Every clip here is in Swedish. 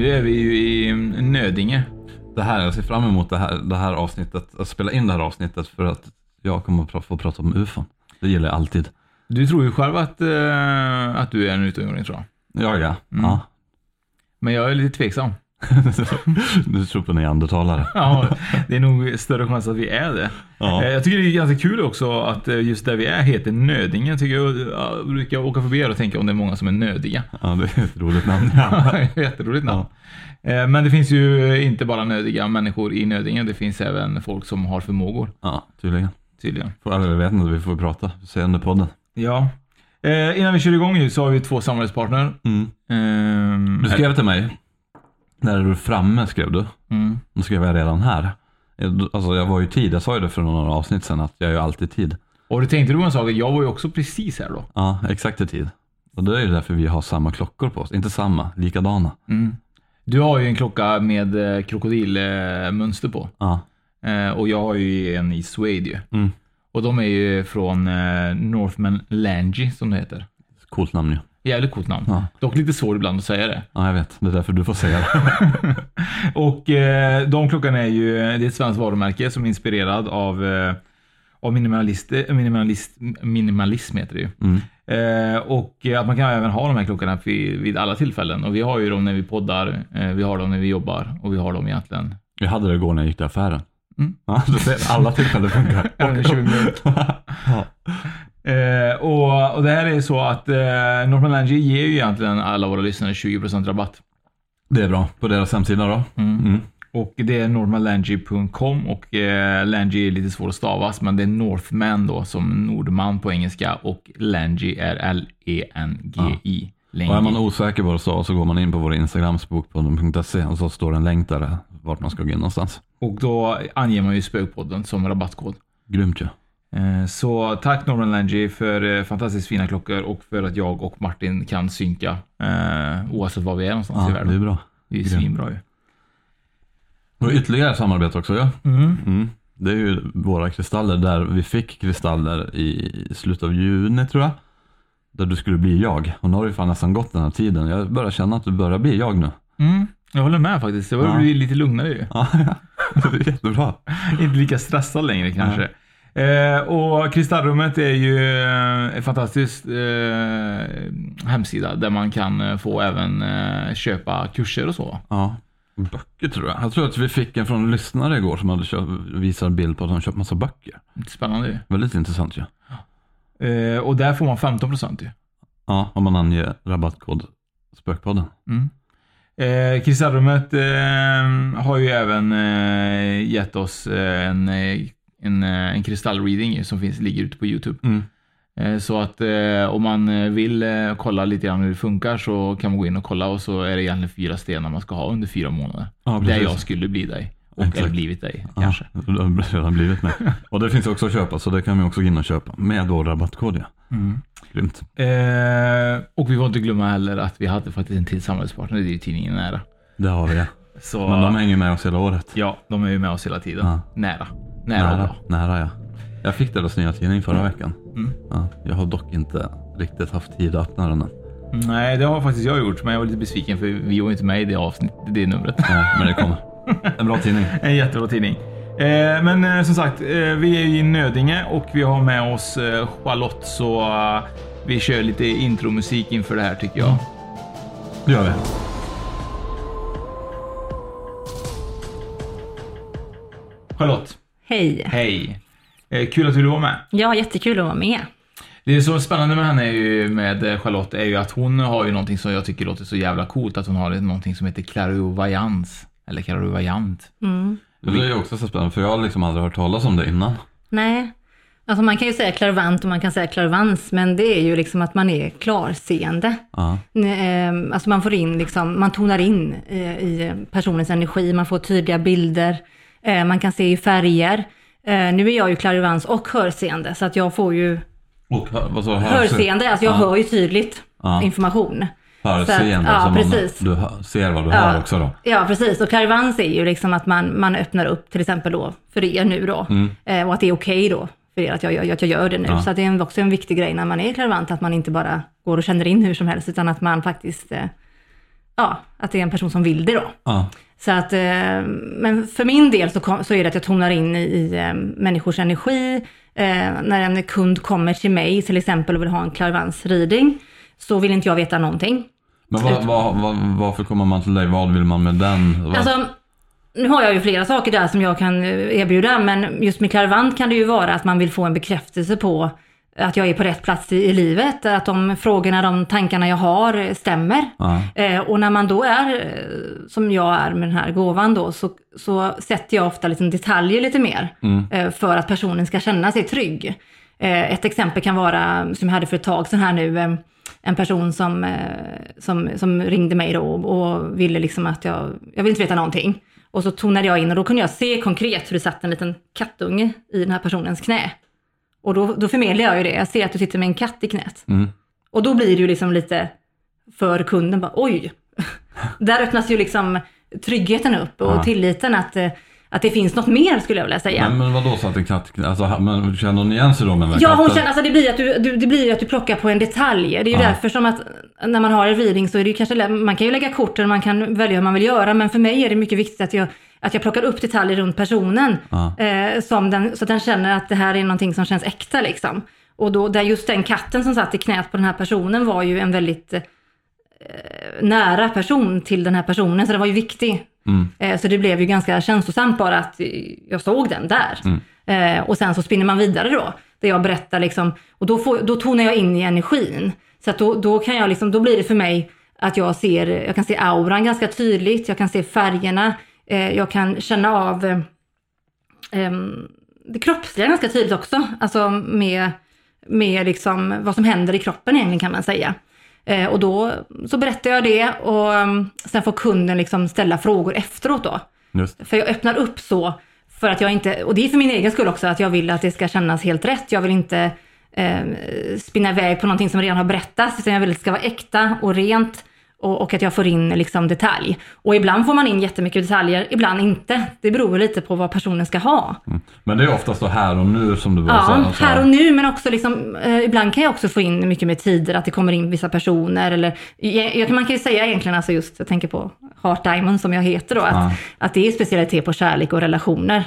Nu är vi ju i Nödinge. Det här, jag ser fram emot det här, det här avsnittet, att spela in det här avsnittet för att jag kommer att få prata om ufon. Det gillar jag alltid. Du tror ju själv att, eh, att du är en utomjording tror jag. Ja, ja. Mm. ja. Men jag är lite tveksam. Du tror på neandertalare? Ja, det är nog större chans att vi är det. Ja. Eh, Jag tycker det är ganska kul också att eh, just där vi är heter Nödingen. Tycker jag, jag brukar åka förbi här och tänka om det är många som är nödiga. Ja, det är ett roligt namn. Ja, jätteroligt namn. Eh, Men det finns ju inte bara nödiga människor i Nödingen. Det finns även folk som har förmågor, Ja, tydligen. tydligen. Jag vet inte, vi får prata. Se under podden. Ja. Eh, innan vi kör igång nu så har vi två samarbetspartner. Mm. Ehm, Du skrev till mig. När är du framme skrev du. Mm. Nu skrev jag redan här. Alltså jag var ju tid, jag sa ju det för några avsnitt sedan att jag är ju alltid tid. Och du tänkte du på en sak, jag var ju också precis här då. Ja, exakt i tid. Och det är ju därför vi har samma klockor på oss. Inte samma, likadana. Mm. Du har ju en klocka med eh, krokodilmönster på. Ja. Eh, och jag har ju en i Suede ju. Mm. Och de är ju från eh, Northman Langy som det heter. Coolt namn ju. Jävligt coolt namn. Ja. Dock lite svårt ibland att säga det. Ja, jag vet. Det är därför du får säga det. och eh, de klockorna är ju, det är ett svenskt varumärke som är inspirerad av, eh, av minimalist, minimalist, minimalism heter det ju. Mm. Eh, och att man kan även ha de här klockorna vid, vid alla tillfällen. Och vi har ju dem när vi poddar, eh, vi har dem när vi jobbar och vi har dem egentligen. Jag hade det igår när jag gick till affären. Mm. Ja, alla tillfällen funkar. Även 20 minuter. Eh, och, och det här är så att eh, Northman Langy ger ju egentligen alla våra lyssnare 20% rabatt. Det är bra. På deras hemsida då? Mm. Och det är northmanlangy.com och eh, Langy är lite svår att stavas men det är Northman då som Nordman på engelska och Langy är L-E-N-G-I. Och är man osäker på vad det står så går man in på vår Instagram, spokpodden.se och så står det en länk där vart man ska gå in någonstans. Och då anger man ju Spökpodden som rabattkod. Grymt ju. Eh, Så tack Norman Langy för eh, fantastiskt fina klockor och för att jag och Martin kan synka eh, oavsett var vi är någonstans i Ja, världen. det är bra. Det är svinbra ju. Och ytterligare samarbete också ja. Mm. Mm. Det är ju våra kristaller där vi fick kristaller i slutet av juni tror jag. Där du skulle bli jag. Och nu har det ju fan nästan gått den här tiden. Jag börjar känna att du börjar bli jag nu. Mm. Jag håller med faktiskt. Det börjar Ja. bli lite lugnare ju. Ja, det är jättebra. Inte lika stressad längre kanske. Eh, och Kristallrummet är ju eh, en fantastisk eh, hemsida där man kan eh, få även eh, köpa kurser och så. Ja. Böcker tror jag. Jag tror att vi fick en från en lyssnare igår som hade köpt, visat en bild på att han köpt massa böcker. Spännande ju. Väldigt intressant ju. Eh, och där får man 15% ju. Ja, om man anger rabattkod Spökpodden. Mm. Eh, Kristallrummet eh, har ju även eh, gett oss en, en, eh, en kristallreading som finns, ligger ute på YouTube. Mm. Eh, så att eh, om man vill kolla lite grann hur det funkar så kan man gå in och kolla och så är det egentligen fyra stenar man ska ha under fyra månader. Ja, där jag skulle bli dig. Och Exakt. eller blivit dig kanske. Ja, har redan blivit med. Och det finns också att köpa, så det kan vi också gå in och köpa. Med vår rabattkod ja. Mm. Grymt. Eh, och vi får inte glömma heller att vi hade faktiskt en till samarbetspartner, det är ju tidningen Nära. Det har vi ja. Så, Men de hänger med oss hela året. Ja, de är ju med oss hela tiden. Ja. Nära. Nära, Nära, nära ja. Jag fick deras nya tidning förra veckan. Mm. Ja, jag har dock inte riktigt haft tid att öppna den än. Nej, det har faktiskt jag gjort, men jag var lite besviken för vi var inte med i det avsnittet, det numret. Nej, men det kommer. En bra tidning. En jättebra tidning. Eh, men eh, som sagt, eh, vi är i Nödinge och vi har med oss Charlotte, så vi kör lite intromusik inför det här tycker jag. Det gör vi. Charlotte, Hej! hej! Eh, kul att du ville vara med. Ja, jättekul att vara med. Det är så spännande med henne är ju, med eh, Charlotte är ju att hon har ju någonting som jag tycker låter så jävla coolt, att hon har någonting som heter clairvoyance. Eller clairvoyant. Mm. Det är ju också så spännande för jag har liksom aldrig hört talas om det innan. Nej, alltså man kan ju säga klarvant och man kan säga klarvans, men det är ju liksom att man är klarseende. Ja. Eh, Alltså man får in liksom, man tonar in eh, i personens energi, man får tydliga bilder, man kan se i färger. Eh, Nu är jag ju klarvans och hörseende, så att jag får ju Och vad så, hörseende, alltså jag Ja. hör ju tydligt Ja. information. Hörseende, ja, precis. du ser vad du Ja. hör också då. Ja, precis. Och klarvans är ju liksom att man, man öppnar upp, till exempel då, för er nu då. Eh, och att det är okej då, för er att jag, gör- att jag gör det nu. Ja. Så det är också en viktig grej när man är klarvant, att man inte bara går och känner in hur som helst, utan att man faktiskt, eh, ja, att det är en person som vill det då. Ja. Så att, eh, men för min del så, kom, så är det att jag tonar in i, i eh, människors energi. Eh, när en kund kommer till mig till exempel och vill ha en klarvans-reading, så vill inte jag veta någonting. Men vad, vad, vad, varför kommer man till dig? Vad vill man med den? Alltså, nu har jag ju flera saker där som jag kan erbjuda, men just med klarvant kan det ju vara att man vill få en bekräftelse på att jag är på rätt plats i, i livet, att de frågorna, de tankarna jag har stämmer. Eh, och när man då är, eh, som jag är med den här gåvan då, så, så sätter jag ofta liksom detaljer lite mer Mm. eh, för att personen ska känna sig trygg. Eh, ett exempel kan vara, som jag hade för ett tag sedan här nu, en person som, eh, som, som ringde mig då och ville liksom att jag, jag vill inte veta någonting. Och så tonade jag in och då kunde jag se konkret hur det satt en liten kattunge i den här personens knä. Och då, då förmedlar jag ju det, jag ser att du sitter med en katt i knät. Mm. Och då blir det ju liksom lite för kunden, bara oj. Där öppnas ju liksom tryggheten upp och Ja. tilliten att, eh, att det finns något mer skulle jag vilja säga. Men, men vadå så att en katt, alltså men känner hon igen sig då med den Ja, hon känner, alltså det blir, att du, du, det blir att du plockar på en detalj. Det är ju Ja. därför som att när man har en reading så är det ju kanske, man kan ju lägga kort eller man kan välja hur man vill göra, men för mig är det mycket viktigt att jag, att jag plockar upp detaljer runt personen. Ja. Eh, som den, så att den känner att det här är någonting som känns äkta liksom. Och då, där just den katten som satt i knät på den här personen var ju en väldigt eh, nära person till den här personen, så det var ju viktig. Mm. Eh, Så det blev ju ganska känslosamt bara att jag såg den där. Eh, och sen så spinner man vidare då, där jag berättar liksom, och då, får, då tonar jag in i energin. Så att då, då kan jag liksom, då blir det för mig att jag ser, jag kan se auran ganska tydligt, jag kan se färgerna, eh, jag kan känna av eh, ehm, det kroppsliga ganska tydligt också, alltså med, med liksom vad som händer i kroppen egentligen kan man säga. Eh, och då så berättar jag det och um, sen får kunden liksom ställa frågor efteråt då. Just. För jag öppnar upp så för att jag inte, och det är för min egen skull också, att jag vill att det ska kännas helt rätt. Jag vill inte eh, spinna iväg på någonting som redan har berättats, utan jag vill att det ska vara äkta och rent och, och att jag får in liksom detalj. Och ibland får man in jättemycket detaljer, ibland inte. Det beror lite på vad personen ska ha. Men det är oftast då här och nu som du Ja, börjar säga. här och nu, men också liksom, eh, ibland kan jag också få in mycket med tider, att det kommer in vissa personer eller, jag, man kan ju säga egentligen, alltså just, jag tänker på Heart Diamond som jag heter då, att, Ja. att det är specialitet på kärlek och relationer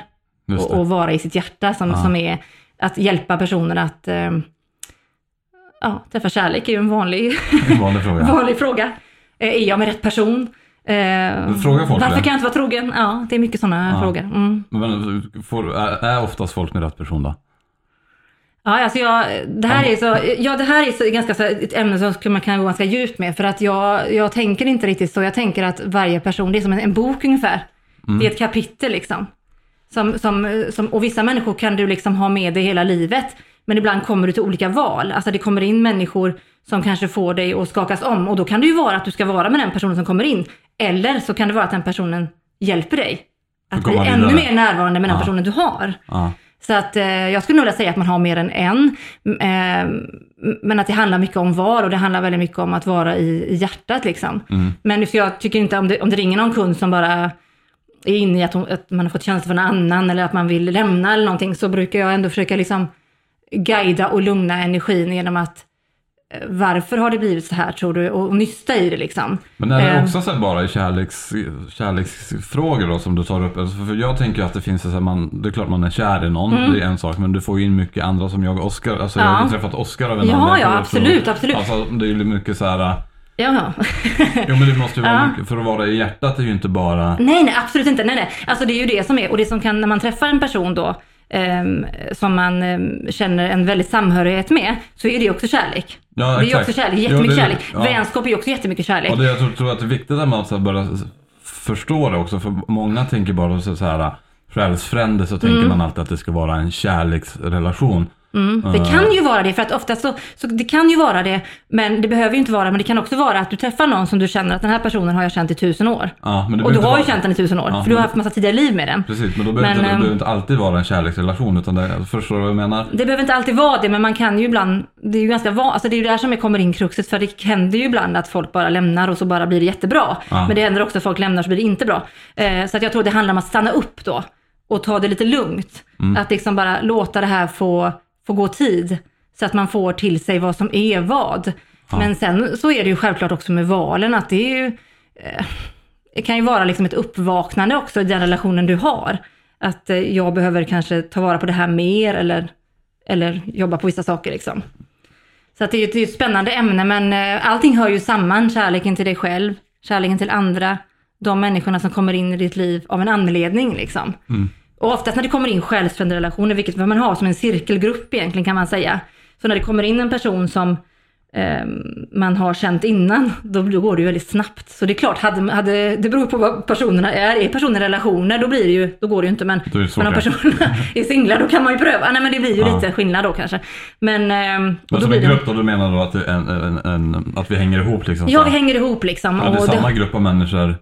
och, och vara i sitt hjärta som, Ja. som är att hjälpa personer att eh, ja, träffa kärlek är ju en vanlig, En vanlig fråga. vanlig fråga. Eh, är jag med rätt person? Eh, Frågar folk varför det? kan jag inte vara trogen? Ja, det är mycket sådana Ja. frågor. Mm. Men får, är, oftast folk med rätt person då? Ja, alltså jag, det här är så, ja, det här är så, ganska så, ett ämne som man kan gå ganska djupt med. För att jag, jag tänker inte riktigt så. Jag tänker att varje person, det är som en, en bok ungefär. Det är ett kapitel liksom. Som, som, som, och vissa människor kan du liksom ha med dig hela livet. Men ibland kommer du till olika val. Alltså det kommer in människor som kanske får dig att skakas om. Och då kan det ju vara att du ska vara med den personen som kommer in. Eller så kan det vara att den personen hjälper dig. Att bli ännu mer närvarande med den Ja. personen du har. Ja. Så att eh, jag skulle nog vilja säga att man har mer än en. Eh, men att det handlar mycket om var och det handlar väldigt mycket om att vara i, i hjärtat liksom. Mm. Men för jag tycker inte om det, om det ringer någon kund som bara är inne i att, hon, att man har fått känslor för någon annan eller att man vill lämna eller någonting så brukar jag ändå försöka liksom guida och lugna energin genom att eh, varför har det blivit så här tror du? Och, nysta i det liksom. Men är det Eh, också så bara i kärleks, kärleksfrågor då som du tar upp? Alltså, för jag tänker att det finns så här, man, det är klart man är kär i någon, det är en sak, men du får ju in mycket andra som jag och Oskar. Alltså jag har Mm. Ja. ju träffat Oskar av en Ja, ja, förut, absolut, absolut. Alltså det är ju mycket så här, Ja. jo men det måste ju vara Ja. mycket, för att vara i hjärtat är ju inte bara, Nej, nej, absolut inte. Nej, nej. Alltså det är ju det som är, och det som kan, när man träffar en person då, som man ehm, känner en väldigt samhörighet med, så är det också kärlek. Ja, det är exakt. också kärlek, Jo, jättemycket det- kärlek. ja. Vänskap är också jättemycket kärlek. och det, jag tror, tror att det är viktigt att man börjar förstå det också, för många tänker bara så, här själsfrände så tänker man alltid att det ska vara en kärleksrelation. Mm, det kan ju vara det, för att oftast så, så det kan ju vara det, men det behöver ju inte vara men det kan också vara att du träffar någon som du känner att den här personen har jag känt i tusen år. Ja, det Och du har ju känt den i tusen år, Ja, för du har haft massa tidigare liv med den. Precis, men då behöver, Men, inte, det ehm, behöver inte alltid vara en kärleksrelation, utan det, förstår du vad jag menar? Det behöver inte alltid vara det, men man kan ju ibland, det är ju ganska van, alltså det är ju där som kommer in kruxet, för det händer ju ibland att folk bara lämnar och så bara blir det jättebra. Ja. Men det händer också att folk lämnar så blir det inte bra. Eh, så att jag tror det handlar om att stanna upp då och ta det lite lugnt. Mm. Att liksom bara låta det här få, få gå tid, så att man får till sig vad som är vad. Men sen så är det ju självklart också med valen att det är ju, eh, det kan ju vara liksom ett uppvaknande också i den relationen du har. Att eh, jag behöver kanske ta vara på det här mer eller, eller jobba på vissa saker liksom. Så att det är ju är ett spännande ämne men eh, allting hör ju samman. Kärleken till dig själv, kärleken till andra, de människorna som kommer in i ditt liv av en anledning liksom. Och oftast när det kommer in själsfrände relationer, vilket man har som en cirkelgrupp egentligen kan man säga. Så när det kommer in en person som eh, man har känt innan, då, går det ju väldigt snabbt. Så det är klart, hade, hade, det beror på vad personerna är. Är personer i relationer, då blir det ju, då går det ju inte. Men, det om personerna är singlar, då kan man ju pröva. Nej men det blir ju Ja. lite skillnad då kanske. Men, eh, Men som en det- grupp då, du menar då att, det en, en, en, att vi hänger ihop liksom? Ja, vi hänger ihop liksom. Ja, det är och samma grupp av människor,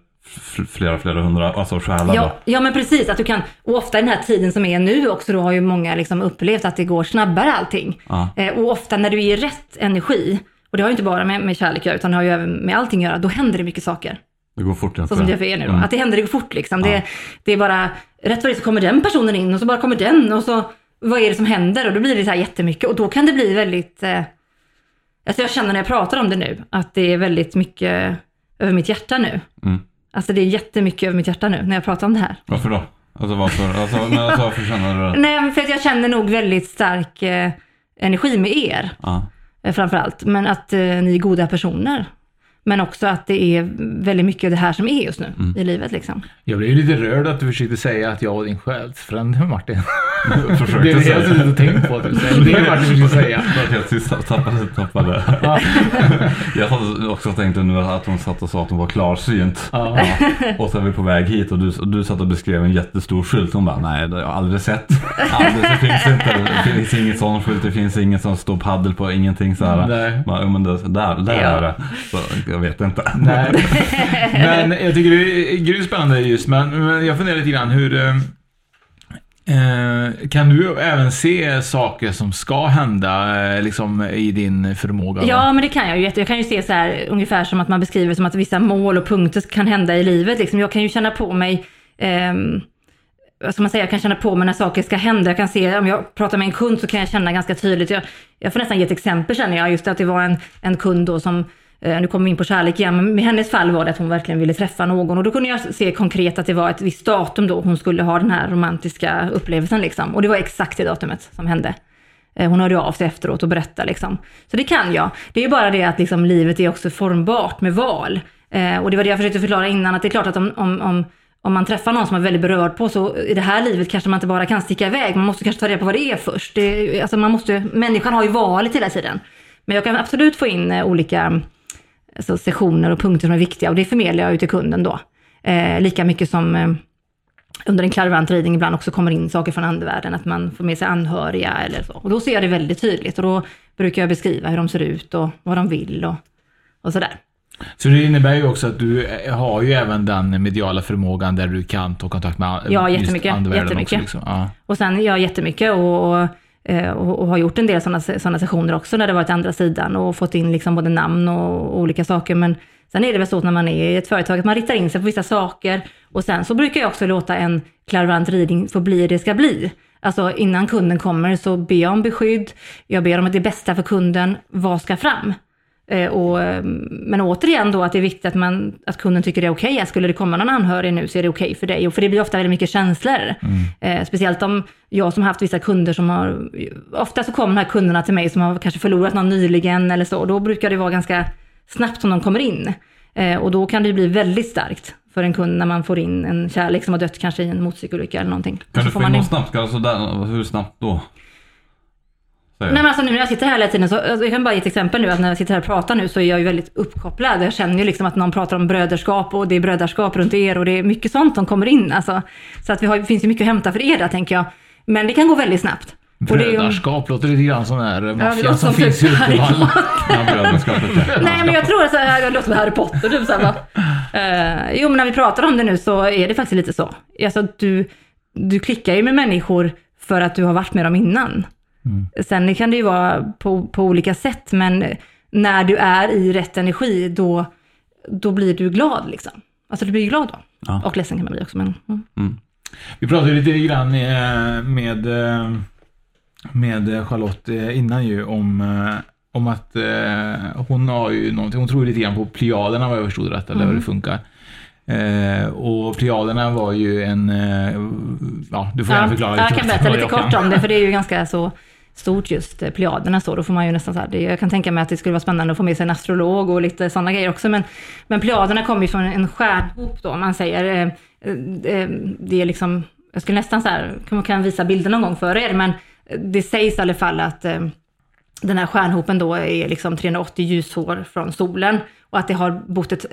flera, flera hundra, alltså själar då? Ja, ja men precis, att du kan, och ofta den här tiden som är nu också, då har ju många liksom upplevt att det går snabbare allting. Ja. Eh, och ofta när du är i rätt energi, och det har ju inte bara med, med kärlek att göra, utan det har ju även med allting att göra, då händer det mycket saker. Det går fort Så som det är för er nu då. Mm. Att det händer, det går fort liksom. Ja. Det, det är bara, rätt vad det så kommer den personen in och så bara kommer den och så, vad är det som händer? Och då blir det så här jättemycket och då kan det bli väldigt, eh, alltså jag känner när jag pratar om det nu, att det är väldigt mycket över mitt hjärta nu. Mm. Alltså det är jättemycket över mitt hjärta nu när jag pratar om det här. Varför då? Alltså varför, alltså, men alltså, varför känner du det? Nej, för att jag känner nog väldigt stark eh, energi med er, Ja. eh, framför allt. Men att eh, ni är goda personer. Men också att det är väldigt mycket av det här som är just nu Mm. i livet liksom. Jag blev ju lite rörd att du försökte säga att jag var din själsfrände Martin. Försökte det är det säga. jag suttit och tänkt på. Typ. Det är Martin försökte säga. Jag tappade, tappade. Ja. Jag hade också tänkt nu att hon satt och sa att hon var klarsynt. Ja. Och så är vi på väg hit och du, och du satt och beskrev en jättestor skylt. Hon bara, nej det har jag aldrig sett. Aldrig, det finns inte, det finns ingen sån skylt, det finns ingen som står paddel på, ingenting så här. Nej. "Jo, men det, där, där Ja. är det. Så jag vet inte. Nej. Men jag tycker det är grymt spännande just, men, men jag funderar lite grann hur... eh, Eh, kan du även se saker som ska hända eh, liksom i din förmåga? Ja, men det kan jag ju. Jag kan ju se så här ungefär som att man beskriver som att vissa mål och punkter kan hända i livet. Liksom. Jag kan ju känna på mig ehm, vad ska man säga, jag kan känna på mig när saker ska hända. Jag kan se, om jag pratar med en kund så kan jag känna ganska tydligt. Jag, jag får nästan ge ett exempel känner jag, just att det var en, en kund då som eh, Eh, nu kommer vi in på kärlek igen, men i hennes fall var det att hon verkligen ville träffa någon och då kunde jag se konkret att det var ett visst datum då hon skulle ha den här romantiska upplevelsen liksom. Och det var exakt det datumet som hände. Eh, hon hörde av sig efteråt och berättade liksom. Så det kan jag. Det är bara det att liksom, livet är också formbart med val. Eh, och det var det jag försökte förklara innan, att det är klart att om, om, om, om man träffar någon som man är väldigt berörd på, så i det här livet kanske man inte bara kan sticka iväg. Man måste kanske ta reda på vad det är först. Det, alltså man måste, människan har ju valet hela tiden. Men jag kan absolut få in eh, olika alltså, sessioner och punkter som är viktiga och det förmedlar jag ut till kunden då. Eh, lika mycket som eh, under en clairvoyant reading ibland också kommer in saker från andevärlden, att man får med sig anhöriga eller så. Och då ser jag det väldigt tydligt och då brukar jag beskriva hur de ser ut och vad de vill och, och sådär. Så det innebär ju också att du eh, har ju även den mediala förmågan där du kan ta kontakt med Ja, just andevärlden jättemycket. Också, liksom. ja. Och sen jag jättemycket och, och, Eh, och, och har gjort en del sådana såna sessioner också när det varit andra sidan och fått in liksom både namn och, och olika saker. Men Sen är det väl så att när man är i ett företag att man riktar in sig på vissa saker och sen så brukar jag också låta en klarvant reading få bli det ska bli. Alltså innan kunden kommer så ber jag om beskydd, jag ber om att det bästa för kunden, vad ska fram? Eh, och, eh, men återigen då att det är viktigt att, man, att kunden tycker det är okej. Okay. Skulle det komma någon anhörig nu så är det okej okay för dig. Och för det blir ofta väldigt mycket känslor. Mm. Eh, speciellt om jag som har haft vissa kunder som har, ofta så kommer de här kunderna till mig som har kanske förlorat någon nyligen eller så. Då brukar det vara ganska snabbt som de kommer in. Eh, och då kan det bli väldigt starkt för en kund när man får in en kärlek som har dött kanske i en motorcykelolycka eller någonting. Kan du få in man något snabbt? Alltså där, hur snabbt då? Nej men alltså nu när jag sitter här hela tiden så, alltså, jag kan bara ge ett exempel nu att när jag sitter här och pratar nu så är jag ju väldigt uppkopplad. Jag känner ju liksom att någon pratar om bröderskap och det är bröderskap runt er och det är mycket sånt som kommer in alltså. Så att vi har, det finns ju mycket att hämta för er där tänker jag. Men det kan gå väldigt snabbt. Brödraskap låter lite grann som den här maffian som finns i Uddevalla. Nej men jag tror att det låter som Harry Potter typ så här, uh, Jo men när vi pratar om det nu så är det faktiskt lite så. Alltså du, du klickar ju med människor för att du har varit med dem innan. Mm. Sen kan det ju vara på, på olika sätt, men när du är i rätt energi, då, då blir du glad liksom. Alltså du blir glad då. Ja. Och ledsen kan man bli också. Men, mm. Mm. Vi pratade lite grann eh, med, eh, med Charlotte eh, innan ju om, om att hon har ju någonting, hon tror lite grann på Pleiaderna vad jag förstod rätt, eller hur det mm. funkar. Eh, och Pleiaderna var ju en, eh, ja du får gärna förklara. Jag kan berätta lite kort om det, för det är ju ganska så stort just eh, Plejaderna så, då får man ju nästan så här, det, jag kan tänka mig att det skulle vara spännande att få med sig en astrolog och lite sådana grejer också, men, men Plejaderna kommer ju från en stjärnhop då, man säger, eh, eh, det är liksom, jag skulle nästan så här, man kan visa bilder någon gång för er, men det sägs i alla fall att den här stjärnhopen då är liksom 380 ljusår från solen och att det har bott ett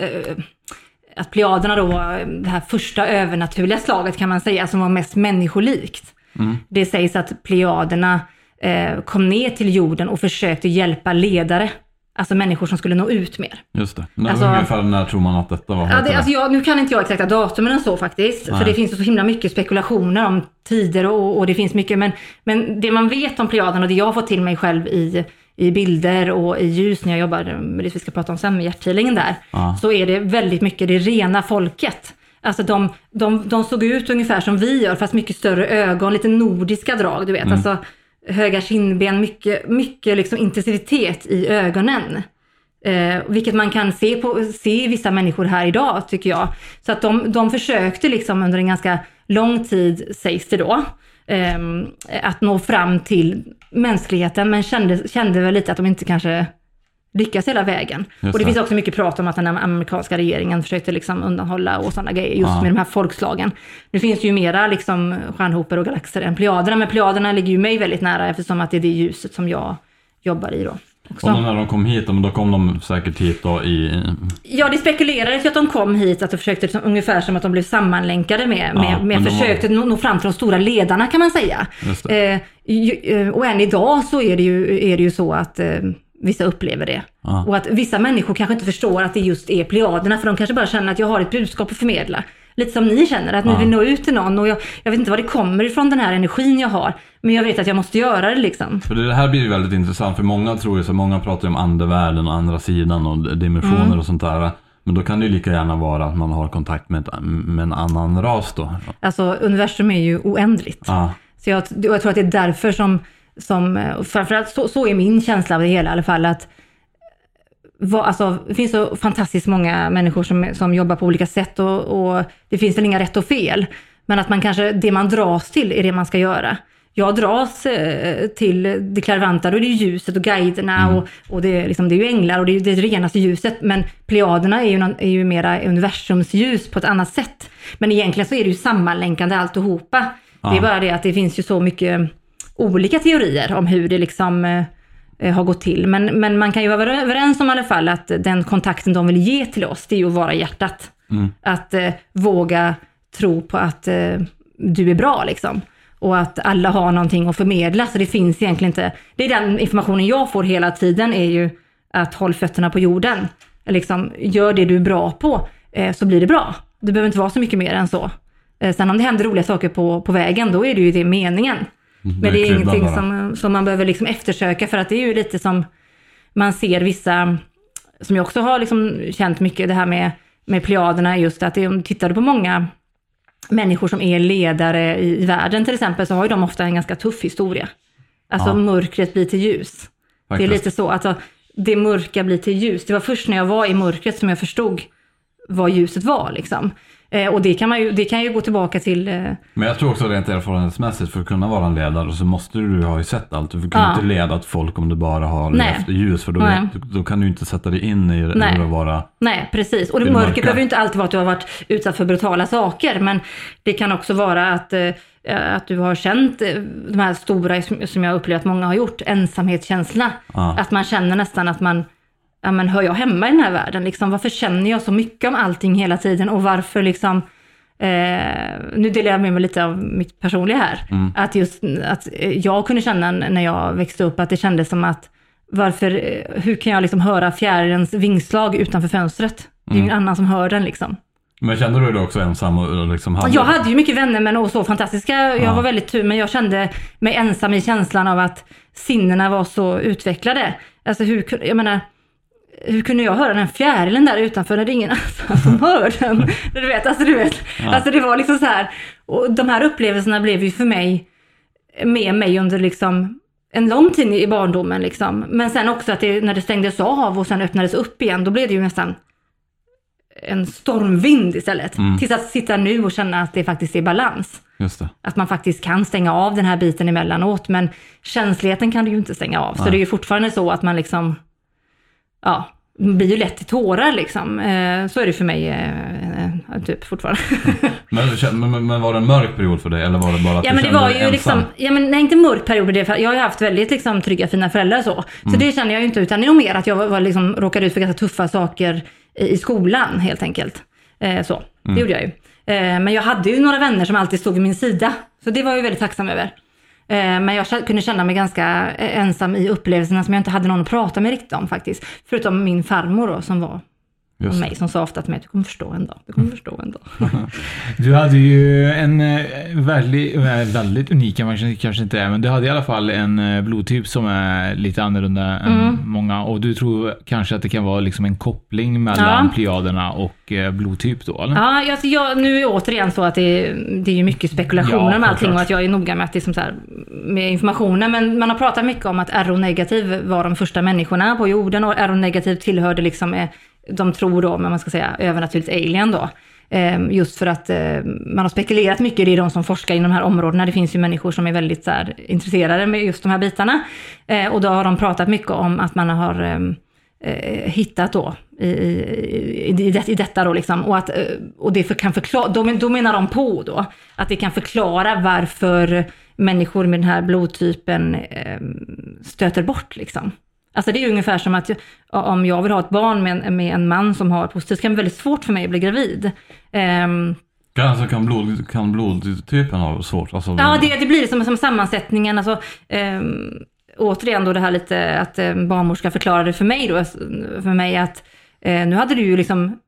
att Plejaderna då var det här första övernaturliga slaget kan man säga, som var mest människolikt. Mm. Det sägs att Plejaderna eh, kom ner till jorden och försökte hjälpa ledare. Alltså människor som skulle nå ut mer. Just det. När, alltså, ungefär när tror man att detta var? Ja, det, alltså jag, nu kan inte jag exakta datumen och så faktiskt. Nej. För det finns så himla mycket spekulationer om tider och, och det finns mycket. Men, men det man vet om Plejaden och det jag har fått till mig själv i, i bilder och i ljus när jag jobbar med det vi ska prata om sen med hjärthealingen där. Ja. Så är det väldigt mycket det rena folket. Alltså de, de, de såg ut ungefär som vi gör fast mycket större ögon, lite nordiska drag du vet. Mm. Alltså, höga kindben, mycket, mycket liksom intensitet i ögonen. Eh, vilket man kan se, på, se i vissa människor här idag tycker jag. Så att de, de försökte liksom under en ganska lång tid, sägs det då, eh, att nå fram till mänskligheten men kände, kände väl lite att de inte kanske lyckas hela vägen. Just och det, det, finns också mycket prat om att den amerikanska regeringen försökte liksom undanhålla och sådana grejer just ja. med de här folkslagen. Nu finns det ju mera liksom stjärnhopor och galaxer än plejaderna, men plejaderna ligger ju mig väldigt nära eftersom att det är det ljuset som jag jobbar i då. Också. Och när de kom hit, då kom de säkert hit då i... Ja, det spekulerades ju att de kom hit, att de försökte liksom, ungefär som att de blev sammanlänkade med, med, ja, med försökte var... nå fram till de stora ledarna kan man säga. Eh, eh, och än idag så är det ju, är det ju så att eh, vissa upplever det. Ja. Och att vissa människor kanske inte förstår att det just är plejaderna, för de kanske bara känner att jag har ett budskap att förmedla. Lite som ni känner, att ni ja. vill nå ut till någon och jag, jag vet inte var det kommer ifrån den här energin jag har. Men jag vet att jag måste göra det liksom. För det här blir ju väldigt intressant, för många tror ju så, många pratar ju om andevärlden och andra sidan och dimensioner mm. och sånt där. Men då kan det ju lika gärna vara att man har kontakt med, med en annan ras då. Alltså universum är ju oändligt. Ja. Så jag, jag tror att det är därför som som, framförallt så, så är min känsla av det hela i alla fall, att vad, alltså, det finns så fantastiskt många människor som, som jobbar på olika sätt och, och, det finns väl inga rätt och fel. Men att man kanske, det man dras till är det man ska göra. Jag dras eh, till det klarvanta, då är det ljuset och guiderna mm. och, och det, liksom, det är ju änglar och det är det renaste ljuset. Men plejaderna är ju, någon, är ju mera universums ljus på ett annat sätt. Men egentligen så är det ju sammanlänkande alltihopa. Ja. Det är bara det att det finns ju så mycket olika teorier om hur det liksom eh, har gått till. Men, men man kan ju vara överens om i alla fall att den kontakten de vill ge till oss, det är ju att vara hjärtat. Mm. Att eh, våga tro på att eh, du är bra liksom. Och att alla har någonting att förmedla, så det finns egentligen inte. Det är den informationen jag får hela tiden, är ju att håll fötterna på jorden. Liksom, gör det du är bra på, eh, så blir det bra. Det behöver inte vara så mycket mer än så. Eh, sen om det händer roliga saker på, på vägen, då är det ju det meningen. Mm, Men det är ingenting som, som man behöver liksom eftersöka för att det är ju lite som man ser vissa som jag också har liksom känt mycket det här med, med plejaderna, just att om du tittar på många människor som är ledare i, världen till exempel, så har ju de ofta en ganska tuff historia. Alltså Ja. mörkret blir till ljus. Det är lite så, alltså det mörka blir till ljus. Det var först när jag var i mörkret som jag förstod vad ljuset var liksom. Eh, och det kan, man ju, det kan ju gå tillbaka till eh, Men jag tror också rent erfarenhetsmässigt, för att kunna vara en ledare så måste du ha ju sett allt. Du kan Ja. inte leda ett folk om du bara har Nej. levt i ljus, för då, Nej. då kan du inte sätta dig in i Nej. hur det vara. Nej, precis. Och det mörker mörka. behöver ju inte alltid vara att du har varit utsatt för brutala saker, men det kan också vara att, eh, att du har känt eh, de här stora, som- jag upplever att många har gjort, ensamhetskänsla. Ja. Att man känner nästan att man, ja men hör jag hemma i den här världen? Liksom, varför känner jag så mycket om allting hela tiden och varför liksom Eh, nu delar jag med mig lite av mitt personliga här. Att just att jag kunde känna när jag växte upp att det kändes som att varför, eh, hur kan jag liksom höra fjärilens vingslag utanför fönstret? Det är ju ingen annan som hör den liksom. Men kände du dig också ensam och liksom hade... Jag hade ju mycket vänner men och så fantastiska, jag var väldigt tur, men jag kände mig ensam i känslan av att sinnena var så utvecklade. Alltså hur, jag menar, hur kunde jag höra den fjärilen där utanför när det är ingen annan som hör den? Du vet, alltså du vet. Alltså det var liksom så här, och de här upplevelserna blev ju för mig, med mig under liksom en lång tid i barndomen liksom. Men sen också att det, när det stängdes av och sen öppnades upp igen, då blev det ju nästan en stormvind istället. Tills att sitta nu och känna att det faktiskt är balans. Att man faktiskt kan stänga av den här biten emellanåt, men känsligheten kan du ju inte stänga av. Så det är ju fortfarande så att man liksom, ja, blir ju lätt till tårar liksom. Eh, Så är det för mig eh, eh, typ fortfarande. Men, men, men- var det en mörk period för dig eller var det bara att Ja du men det var ju ensam? liksom, ja men nej inte mörk period, det, för jag har ju haft väldigt liksom trygga fina föräldrar så. Så Mm. det känner jag ju inte, utan det är nog mer att jag var, liksom, råkade ut för ganska tuffa saker i, i skolan helt enkelt. Eh, så, Mm. det gjorde jag ju. Men jag hade ju några vänner som alltid stod vid min sida. Så det var jag ju väldigt tacksam över. Eh, men jag kunde känna mig ganska eh, ensam i upplevelserna som jag inte hade någon att prata med riktigt om faktiskt. Förutom min farmor då som var Just mig som sa ofta till mig, du kommer förstå en dag, du kommer förstå en dag. Du hade ju en eh, väldigt, väldigt unik, kanske- inte är, men du hade i alla fall en eh, blodtyp som är lite annorlunda än Mm. många. Och du tror kanske att det kan vara liksom en koppling mellan Ja. plejaderna och eh, blodtyp då, eller? Ja, alltså jag, nu är det återigen så att det är, det är ju mycket spekulationer Ja, med allting och att jag är noga med att det är som så här, med informationen. Men man har pratat mycket om att RO-negativ var de första människorna på jorden och RO-negativ tillhörde liksom, de tror då, men man ska säga övernaturligt alien då. Ehm, just för att eh, man har spekulerat mycket, det är de som forskar inom de här områdena. Det finns ju människor som är väldigt så här, intresserade med just de här bitarna. Eh, och då har de pratat mycket om att man har ehm, eh, hittat då i, i, i, det, i detta då liksom. Och, att, eh, och det för, kan förklara, då, då menar de på då att det kan förklara varför människor med den här blodtypen eh, stöter bort liksom. Alltså det är ungefär som att jag- om jag vill ha ett barn med en, med en man som har positivt, så kan det bli väldigt svårt för mig att bli gravid. Kan, alltså, kan, blod, kan blodtypen ha svårt? Alltså, Ja, det, det blir som, som sammansättningen. Alltså, ehm, återigen då det här lite att eh, barnmorska förklarade för mig då, för mig att eh, nu hade du ju liksom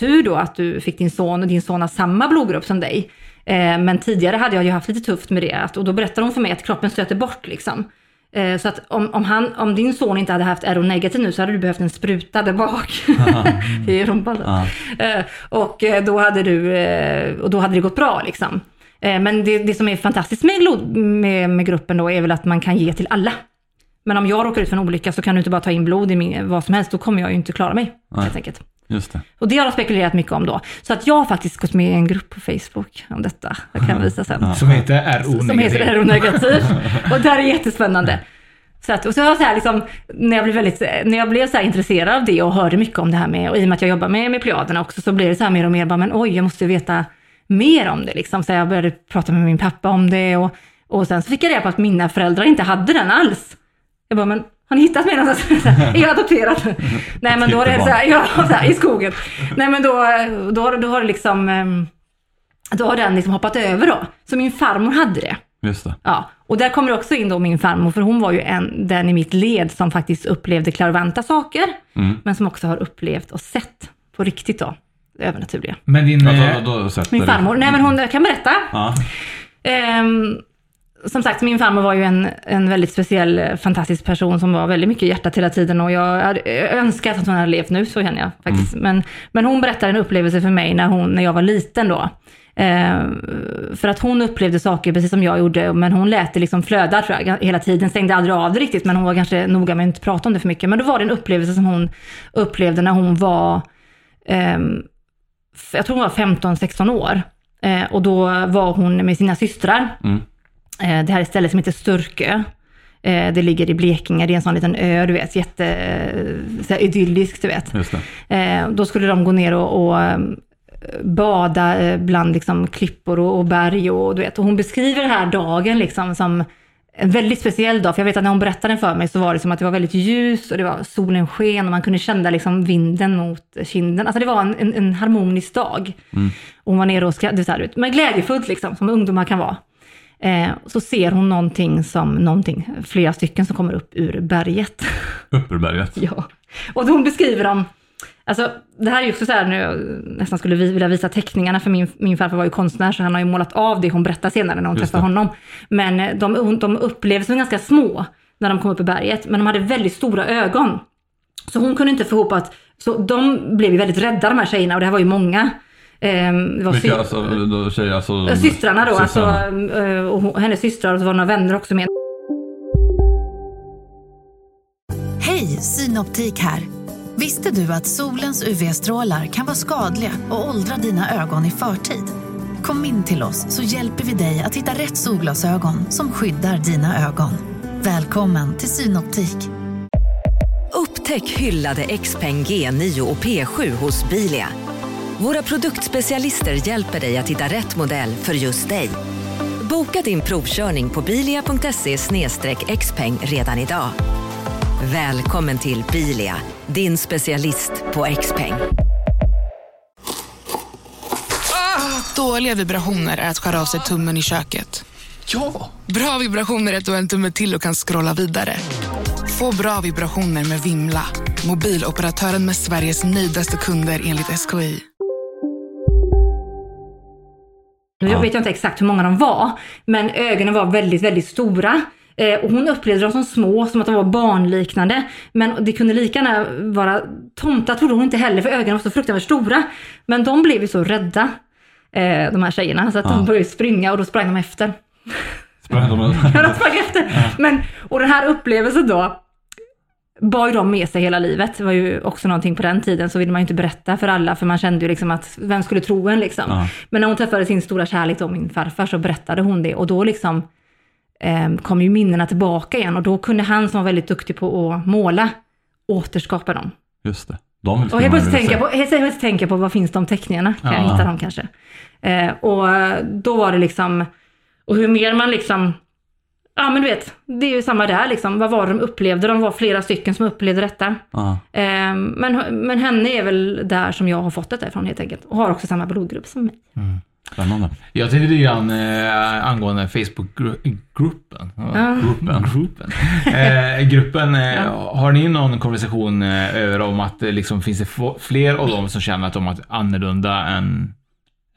tur då att du fick din son och din son har samma blodgrupp som dig. Eh, men tidigare hade jag ju haft lite tufft med det att, och då berättade hon för mig att kroppen stöter bort liksom. Eh, Så att om, om, han, om din son inte hade haft RO-negativ nu så hade du behövt en spruta där bak i rumpan. då. Eh, Och eh, då hade, du, och då hade det gått bra liksom. Men det, det som är fantastiskt med, med, med gruppen då är väl att man kan ge till alla. Men om jag råkar ut för en olycka så kan du inte bara ta in blod i min, vad som helst, då kommer jag ju inte klara mig. Nej. Helt enkelt. Just det. Och det har jag spekulerat mycket om då. Så att jag har faktiskt gått med i en grupp på Facebook om detta. Jag kan visa sen. Som heter RO-negativ. Som heter RO-negativ. och det här är jättespännande. Så att, och så har jag så här liksom, när jag blev, väldigt, när jag blev så här intresserad av det och hörde mycket om det här med, och i och med att jag jobbar med, med plejaderna också, så blev det så här mer och mer, bara, men oj, jag måste veta mer om det liksom. Så jag började prata med min pappa om det och, och sen så fick jag reda på att mina föräldrar inte hade den alls. Jag bara, men har ni hittat mig någonstans? är jag adopterad? Nej men då är det så här, ja, så här, i skogen. Nej men då, då, har- då har det liksom, ehm, då har den liksom hoppat över då. Så min farmor hade det. Just det. Ja, och där kommer också in då min farmor, för hon var ju en, den i mitt led som faktiskt upplevde klarvanta saker, Mm. men som också har upplevt och sett på riktigt då, det övernaturliga. Men din... Ja, eh, då, då, då sätter Min farmor, nej men hon, jag kan berätta. Ja. Ehm, som sagt, min farmor var ju en, en väldigt speciell, eh, fantastisk person som var väldigt mycket i hjärtat hela tiden och jag hade önskat att hon hade levt nu, så känner jag faktiskt. Men, men hon berättade en upplevelse för mig när, hon, när jag var liten då. Eh, för att hon upplevde saker precis som jag gjorde, men hon lät det liksom flöda tror jag, hela tiden. Stängde aldrig av det riktigt, men hon var kanske noga med att inte prata om det för mycket. Men då var det en upplevelse som hon upplevde när hon var, eh, jag tror hon var 15-16 år. Eh, och då var hon med sina systrar. Mm. Eh, det här är ett ställe som heter Sturkö. Eh, det ligger i Blekinge, det är en sån liten ö, du vet, jätte så här idylliskt, du vet. Eh, då skulle de gå ner och, och bada bland liksom, klippor och, och berg och du vet. Och hon beskriver den här dagen liksom som en väldigt speciell dag, för jag vet att när hon berättade den för mig så var det som att det var väldigt ljus och det var solen sken och man kunde känna liksom vinden mot kinden. Alltså det var en, en, en harmonisk dag. Och hon var nere och skrattade, men glädjefullt liksom, som ungdomar kan vara. Eh, så ser hon någonting som, någonting, flera stycken som kommer upp ur berget. Upp ur berget. Ja. Och hon beskriver dem, alltså det här är ju också så här nu, jag nästan skulle vi- vilja visa teckningarna, för min, min farfar var ju konstnär, så han har ju målat av det hon berättar senare när hon Just träffar det. honom. Men eh, de, de upplevdes som ganska små när de kom upp i berget, men de hade väldigt stora ögon. Så hon kunde inte få ihop att, så de blev ju väldigt rädda de här tjejerna, och det här var ju många. Ehm, det var Vilka alltså, då, tjejer, alltså? Eh, Systrarna då, systrarna. alltså, och hennes systrar och så var några vänner också med. Hej, Synoptik här. Visste du att solens UV-strålar kan vara skadliga och åldra dina ögon i förtid? Kom in till oss så hjälper vi dig att hitta rätt solglasögon som skyddar dina ögon. Välkommen till Synoptik. Upptäck hyllade XPeng G9 och P7 hos Bilia. Våra produktspecialister hjälper dig att hitta rätt modell för just dig. Boka din provkörning på bilia.se xpeng redan idag. Välkommen till Bilia, din specialist på XPeng. Dåliga vibrationer är att skära av sig tummen i köket. Ja! Bra vibrationer är att du har en tumme till och kan scrolla vidare. Få bra vibrationer med Vimla. Mobiloperatören med Sveriges nöjdaste kunder enligt SKI. Nu Ja. vet jag inte exakt hur många de var, men ögonen var väldigt, väldigt stora. Eh, och hon upplevde dem som små, som att de var barnliknande. Men det kunde lika gärna vara tomtar, trodde hon inte heller, för ögonen var så fruktansvärt stora. Men de blev ju så rädda, eh, de här tjejerna, så att Ja. de började springa och då sprang de efter. Sprang de Ja, de sprang efter. Men, och den här upplevelsen då, bar ju de med sig hela livet. Det var ju också någonting på den tiden, så ville man ju inte berätta för alla, för man kände ju liksom att, vem skulle tro en liksom? Ja. Men när hon träffade sin stora kärlek då, min farfar, så berättade hon det och då liksom eh, kom ju minnena tillbaka igen och då kunde han som var väldigt duktig på att måla återskapa dem. Just det. De Och helt plötsligt tänka på, helt tänka på vad finns de teckningarna? Kan jag Ja. hitta dem kanske? Eh, och då var det liksom, och hur mer man liksom, ja men du vet, det är ju samma där liksom. Vad var det de upplevde? De var flera stycken som upplevde detta. Ja. Eh, men, men henne är väl där som jag har fått det ifrån helt enkelt. Och har också samma blodgrupp som mig. Spännande. Jag tänkte lite grann eh, angående Facebook-gruppen. Ja. Gruppen. Gruppen. Eh, gruppen eh, Har ni någon konversation eh, över om att det liksom finns det fler av dem som känner att de är annorlunda än,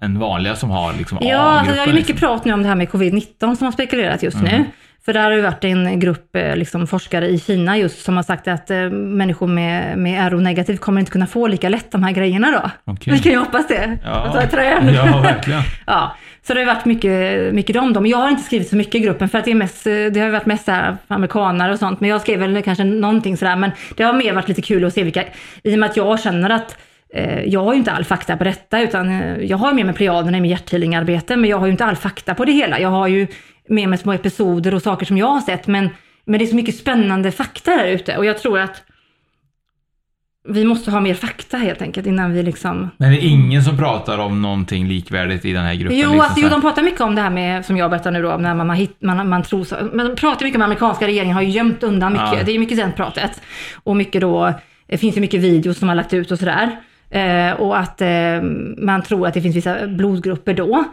än vanliga som har liksom Ja, alltså det är ju mycket liksom? prat nu om det här med covid-19 som har spekulerat just nu. För där har ju varit en grupp eh, liksom, forskare i Kina just som har sagt att eh, människor med, med RO-negativ kommer inte kunna få lika lätt de här grejerna då. Okej. Vi kan ju hoppas det. Ja. Trän. Ja, verkligen. ja. Så det har varit mycket, mycket om dem. Jag har inte skrivit så mycket i gruppen för att det, är mest, eh, det har varit mest här amerikanare och sånt. Men jag skrev väl kanske någonting sådär. Men det har mer varit lite kul att se vilka, i och med att jag känner att eh, jag har ju inte all fakta på detta, utan jag har med mig Plejaderna i min hjärthealingarbete, men jag har ju inte all fakta på det hela. Jag har ju med mig små episoder och saker som jag har sett, men, men det är så mycket spännande fakta där ute och jag tror att vi måste ha mer fakta helt enkelt innan vi liksom Men det är ingen som pratar om någonting likvärdigt i den här gruppen? Jo, liksom, alltså, så jo, de pratar mycket om det här med, som jag berättar nu då, när man, man, man, man tror så, men de pratar mycket om amerikanska regeringen har gömt undan mycket, Ja. det är mycket den pratet. Och mycket då, det finns ju mycket videos som har lagt ut och sådär. Eh, och att eh, man tror att det finns vissa blodgrupper då,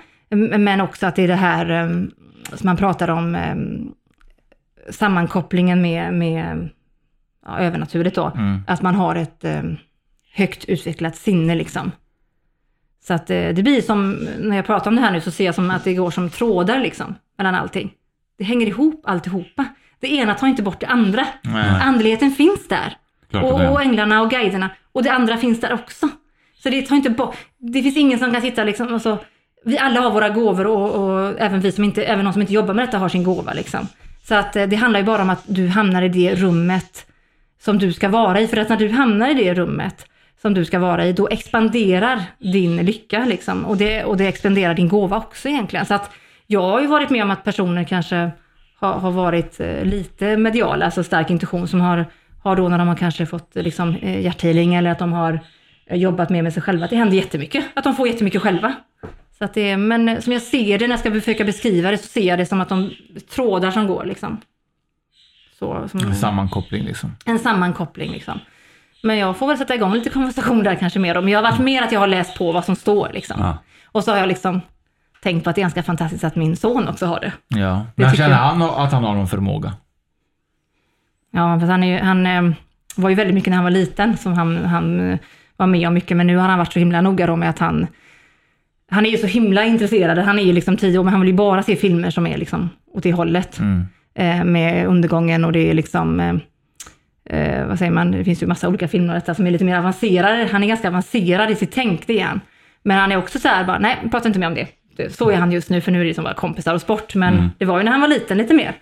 men också att det är det här som man pratar om, eh, sammankopplingen med, med ja, övernaturligt då. Mm. Att man har ett eh, högt utvecklat sinne liksom. Så att eh, det blir som, när jag pratar om det här nu så ser jag som att det går som trådar liksom, mellan allting. det hänger ihop alltihopa. Det ena tar inte bort det andra. Nej. Andligheten finns där. Och, och änglarna och guiderna. Och det andra finns där också. Så det tar inte bort, det finns ingen som kan sitta liksom och så, vi alla har våra gåvor och, och även vi som inte, även de som inte jobbar med detta har sin gåva liksom. Så att eh, det handlar ju bara om att du hamnar i det rummet som du ska vara i. För att när du hamnar i det rummet som du ska vara i, då expanderar din lycka liksom. Och det, och det expanderar din gåva också egentligen. Så att jag har ju varit med om att personer kanske har, har varit eh, lite mediala, alltså stark intuition, som har, har då när de har kanske fått eh, liksom, hjärthealing eller att de har jobbat mer med sig själva. Det händer jättemycket, att de får jättemycket själva. Så att det, men eh, som jag ser det när jag ska försöka beskriva det så ser jag det som att de trådar som går liksom. Så, som, En sammankoppling liksom. en sammankoppling liksom. Men jag får väl sätta igång lite konversation där kanske mer. Men jag har varit mer att jag har läst på vad som står liksom. Ja. Och så har jag liksom tänkt på att det är ganska fantastiskt att min son också har det. Ja. Det Men känner han att han har någon förmåga? Ja, för han, är, ju- han eh, var ju väldigt mycket när han var liten som han, han eh, var med om mycket. Men nu har han varit så himla noga då med att han han är ju så himla intresserad. Han är ju liksom tio år, men han vill ju bara se filmer som är liksom åt det hållet. Mm. Eh, med undergången och det är liksom, eh, eh, vad säger man, det finns ju massa olika filmer detta som är lite mer avancerade. Han är ganska avancerad i sitt tänk, det är han. Men han är också så här bara, nej, prata inte mer om det. Det- Så är han just nu, för nu är det som bara kompisar och sport. Men Mm. det var ju när han var liten lite mer.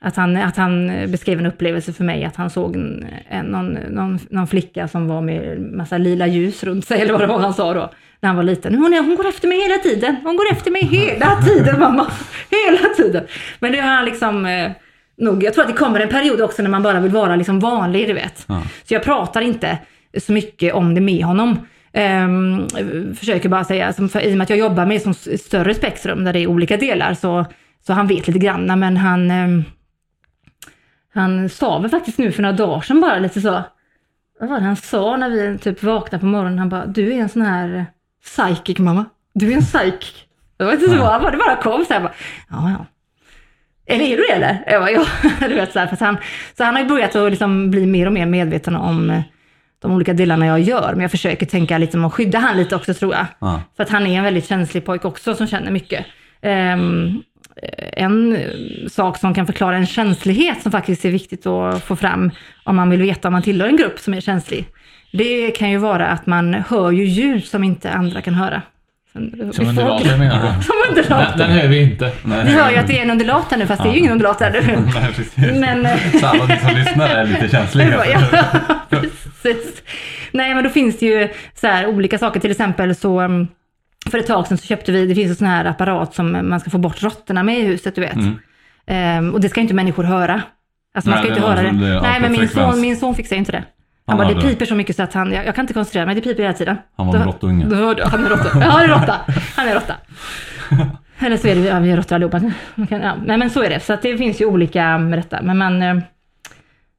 Att han, att han beskrev en upplevelse för mig, att han såg en, en, någon, någon, någon flicka som var med massa lila ljus runt sig, eller vad det var han sa då, när han var liten. Hon, hon går efter mig hela tiden, hon går efter mig hela tiden mamma, hela tiden. Men det har han liksom, eh, nog, jag tror att det kommer en period också när man bara vill vara liksom vanlig, du vet. Ja. Så jag pratar inte så mycket om det med honom. Ehm, försöker bara säga, som för, i och med att jag jobbar med som större spektrum där det är olika delar, så, så han vet lite grann, men han, ehm, han sa väl faktiskt nu för några dagar sedan bara lite så, vad var det han sa när vi typ vaknade på morgonen? Han bara, du är en sån här psychic mamma. Du är en psychic. Det var inte så, han bara, det bara kom så här, bara, ja ja. Eller är du det eller? Jag bara, ja, du vet så här, för han, så han har ju börjat att liksom bli mer och mer medveten om eh, de olika delarna jag gör, men jag försöker tänka lite om att skydda han lite också tror jag. Ja. För att han är en väldigt känslig pojk också som känner mycket. Ehm, en eh, sak som kan förklara en känslighet som faktiskt är viktigt att få fram om man vill veta om man tillhör en grupp som är känslig. Det kan ju vara att man hör ju ljud som inte andra kan höra. Som undulater menar du? Som undulater. Den, den hör vi inte. Vi hör ju att det är en undulater här nu, fast det är ju ingen undulater. Nej, precis. Men... eh, Så alla ni som lyssnar är lite känsliga. Ja, precis. Nej, men då finns det ju så här olika saker. Till exempel så um, för ett tag sedan så köpte vi, det finns en sån här apparat som man ska få bort råttorna med i huset, du vet. Mm. Ehm, och det ska inte människor höra. Alltså man Nej, ska inte höra det. det Nej, men min son, min son fixar ju inte det. Han bara, det piper så mycket så att han, jag, jag kan inte koncentrera mig, det piper hela tiden. Han var en råttunge. Han är råtta. Ja, han är råtta. Han är råtta. Eller så är det, ja, vi är råttor allihopa. Kan, ja, nej men så är det. Så att det finns ju olika med detta. Men man, eh,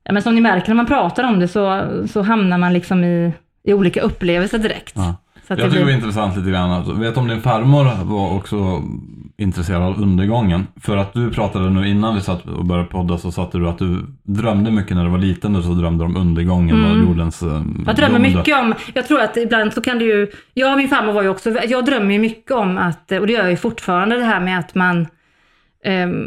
ja, men som ni märker när man pratar om det så, så hamnar man liksom i, i olika upplevelser direkt. Ja. Så Jag det tycker det blir- intressant lite grann. Alltså, vet om din farmor var också intresserad av undergången? För att du pratade nu innan vi satt och började podda så satte du att du drömde mycket när du var liten och så drömde om undergången och Mm. jordens... eh, Jag drömmer mycket om, jag tror att ibland så kan det ju, jag och min farmor var ju också, jag drömmer ju mycket om att, och det gör jag ju fortfarande det här med att man, ehm,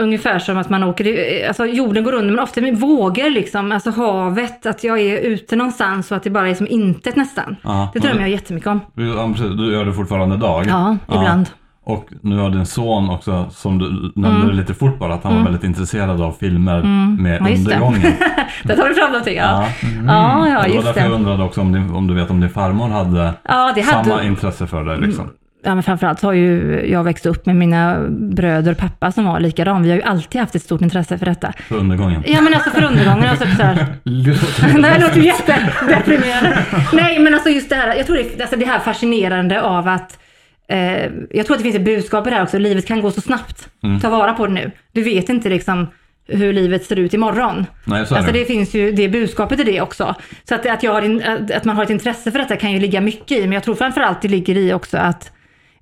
ungefär som att man åker, alltså jorden går under men ofta med vågor liksom, alltså havet, att jag är ute någonstans och att det bara är som intet nästan. Ja, Det drömmer jag jättemycket om. Du, ja, precis. du gör det fortfarande idag? Ja, ibland. Och nu har din son också, som du nämnde Mm. lite fort bara, att han Mm. var väldigt intresserad av filmer Mm. med Ja, just det. undergången. Där tar du fram någonting, ja. Mm. Ja, ja, Och det var just därför jag undrade också om, din, om du vet om din farmor hade, Ja, det hade- samma intresse för det liksom. Ja, men framförallt har ju jag växt upp med mina bröder och pappa som var likadan. Vi har ju alltid haft ett stort intresse för detta. För undergången. Ja men alltså för undergången, alltså så här. Nej, det låter jättedeprimerande. Nej, men alltså just det här, jag tror det, alltså det här fascinerande av att eh, jag tror att det finns ett budskap i det här också. Livet kan gå så snabbt. Mm. Ta vara på det nu. Du vet inte liksom hur livet ser ut imorgon. Nej, Alltså det. finns ju det budskapet i det också. Så att, att, jag har att- man har ett intresse för detta kan ju ligga mycket i. Men jag tror framförallt det ligger i också att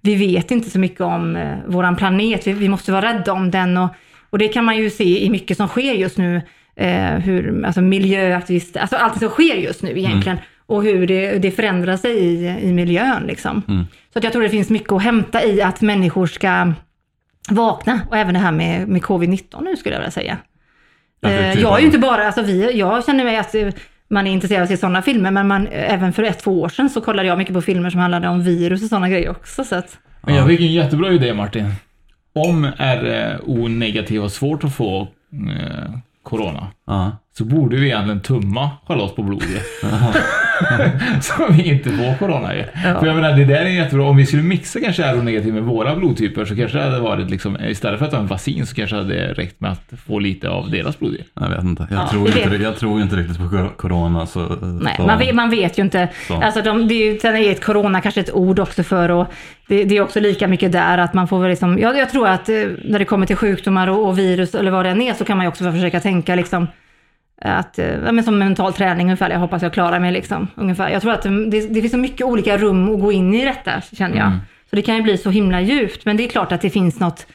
vi vet inte så mycket om eh, våran planet. Vi, vi måste vara rädda om den. Och, och det kan man ju se i mycket som sker just nu. Eh, hur, alltså miljöaktivister, alltså allt som sker just nu egentligen. Och hur det, det förändrar sig i, i miljön liksom. Mm. Så att jag tror det finns mycket att hämta i att människor ska vakna. Och även det här med, med covid-19 nu skulle jag vilja säga. Eh, typ jag är ju inte bara, alltså vi, jag känner mig att eh, man är intresserad av att se sådana filmer, men man, även för ett, två år sedan så kollade jag mycket på filmer som handlade om virus och sådana grejer också. Så att, Men jag fick en jättebra idé Martin. Om RO negativ och svårt att få eh, corona, Ja. så borde vi egentligen tumma Charlotte på blodet. så vi inte får corona ju. Ja. För jag menar, det där är jättebra. Om vi skulle mixa kanske RO negativ med våra blodtyper så kanske det hade varit liksom, istället för att ha en vaccin så kanske det hade räckt med att få lite av deras blod ju. Jag vet inte. Jag, Ja, tror, inte, vet- jag tror inte riktigt på corona. Så, nej, så, man, vet, man vet ju inte. Så. Alltså de, det är ju, sen är ett corona kanske ett ord också för och det, det är också lika mycket där att man får väl liksom, jag, jag tror att eh, när det kommer till sjukdomar och, och virus eller vad det än är så kan man ju också försöka tänka liksom att, eh, ja, men som mental träning ungefär, jag hoppas jag klarar mig liksom. Ungefär. Jag tror att det, det, det finns så mycket olika rum att gå in i detta, känner jag. Mm. Så det kan ju bli så himla djupt, men det är klart att det finns något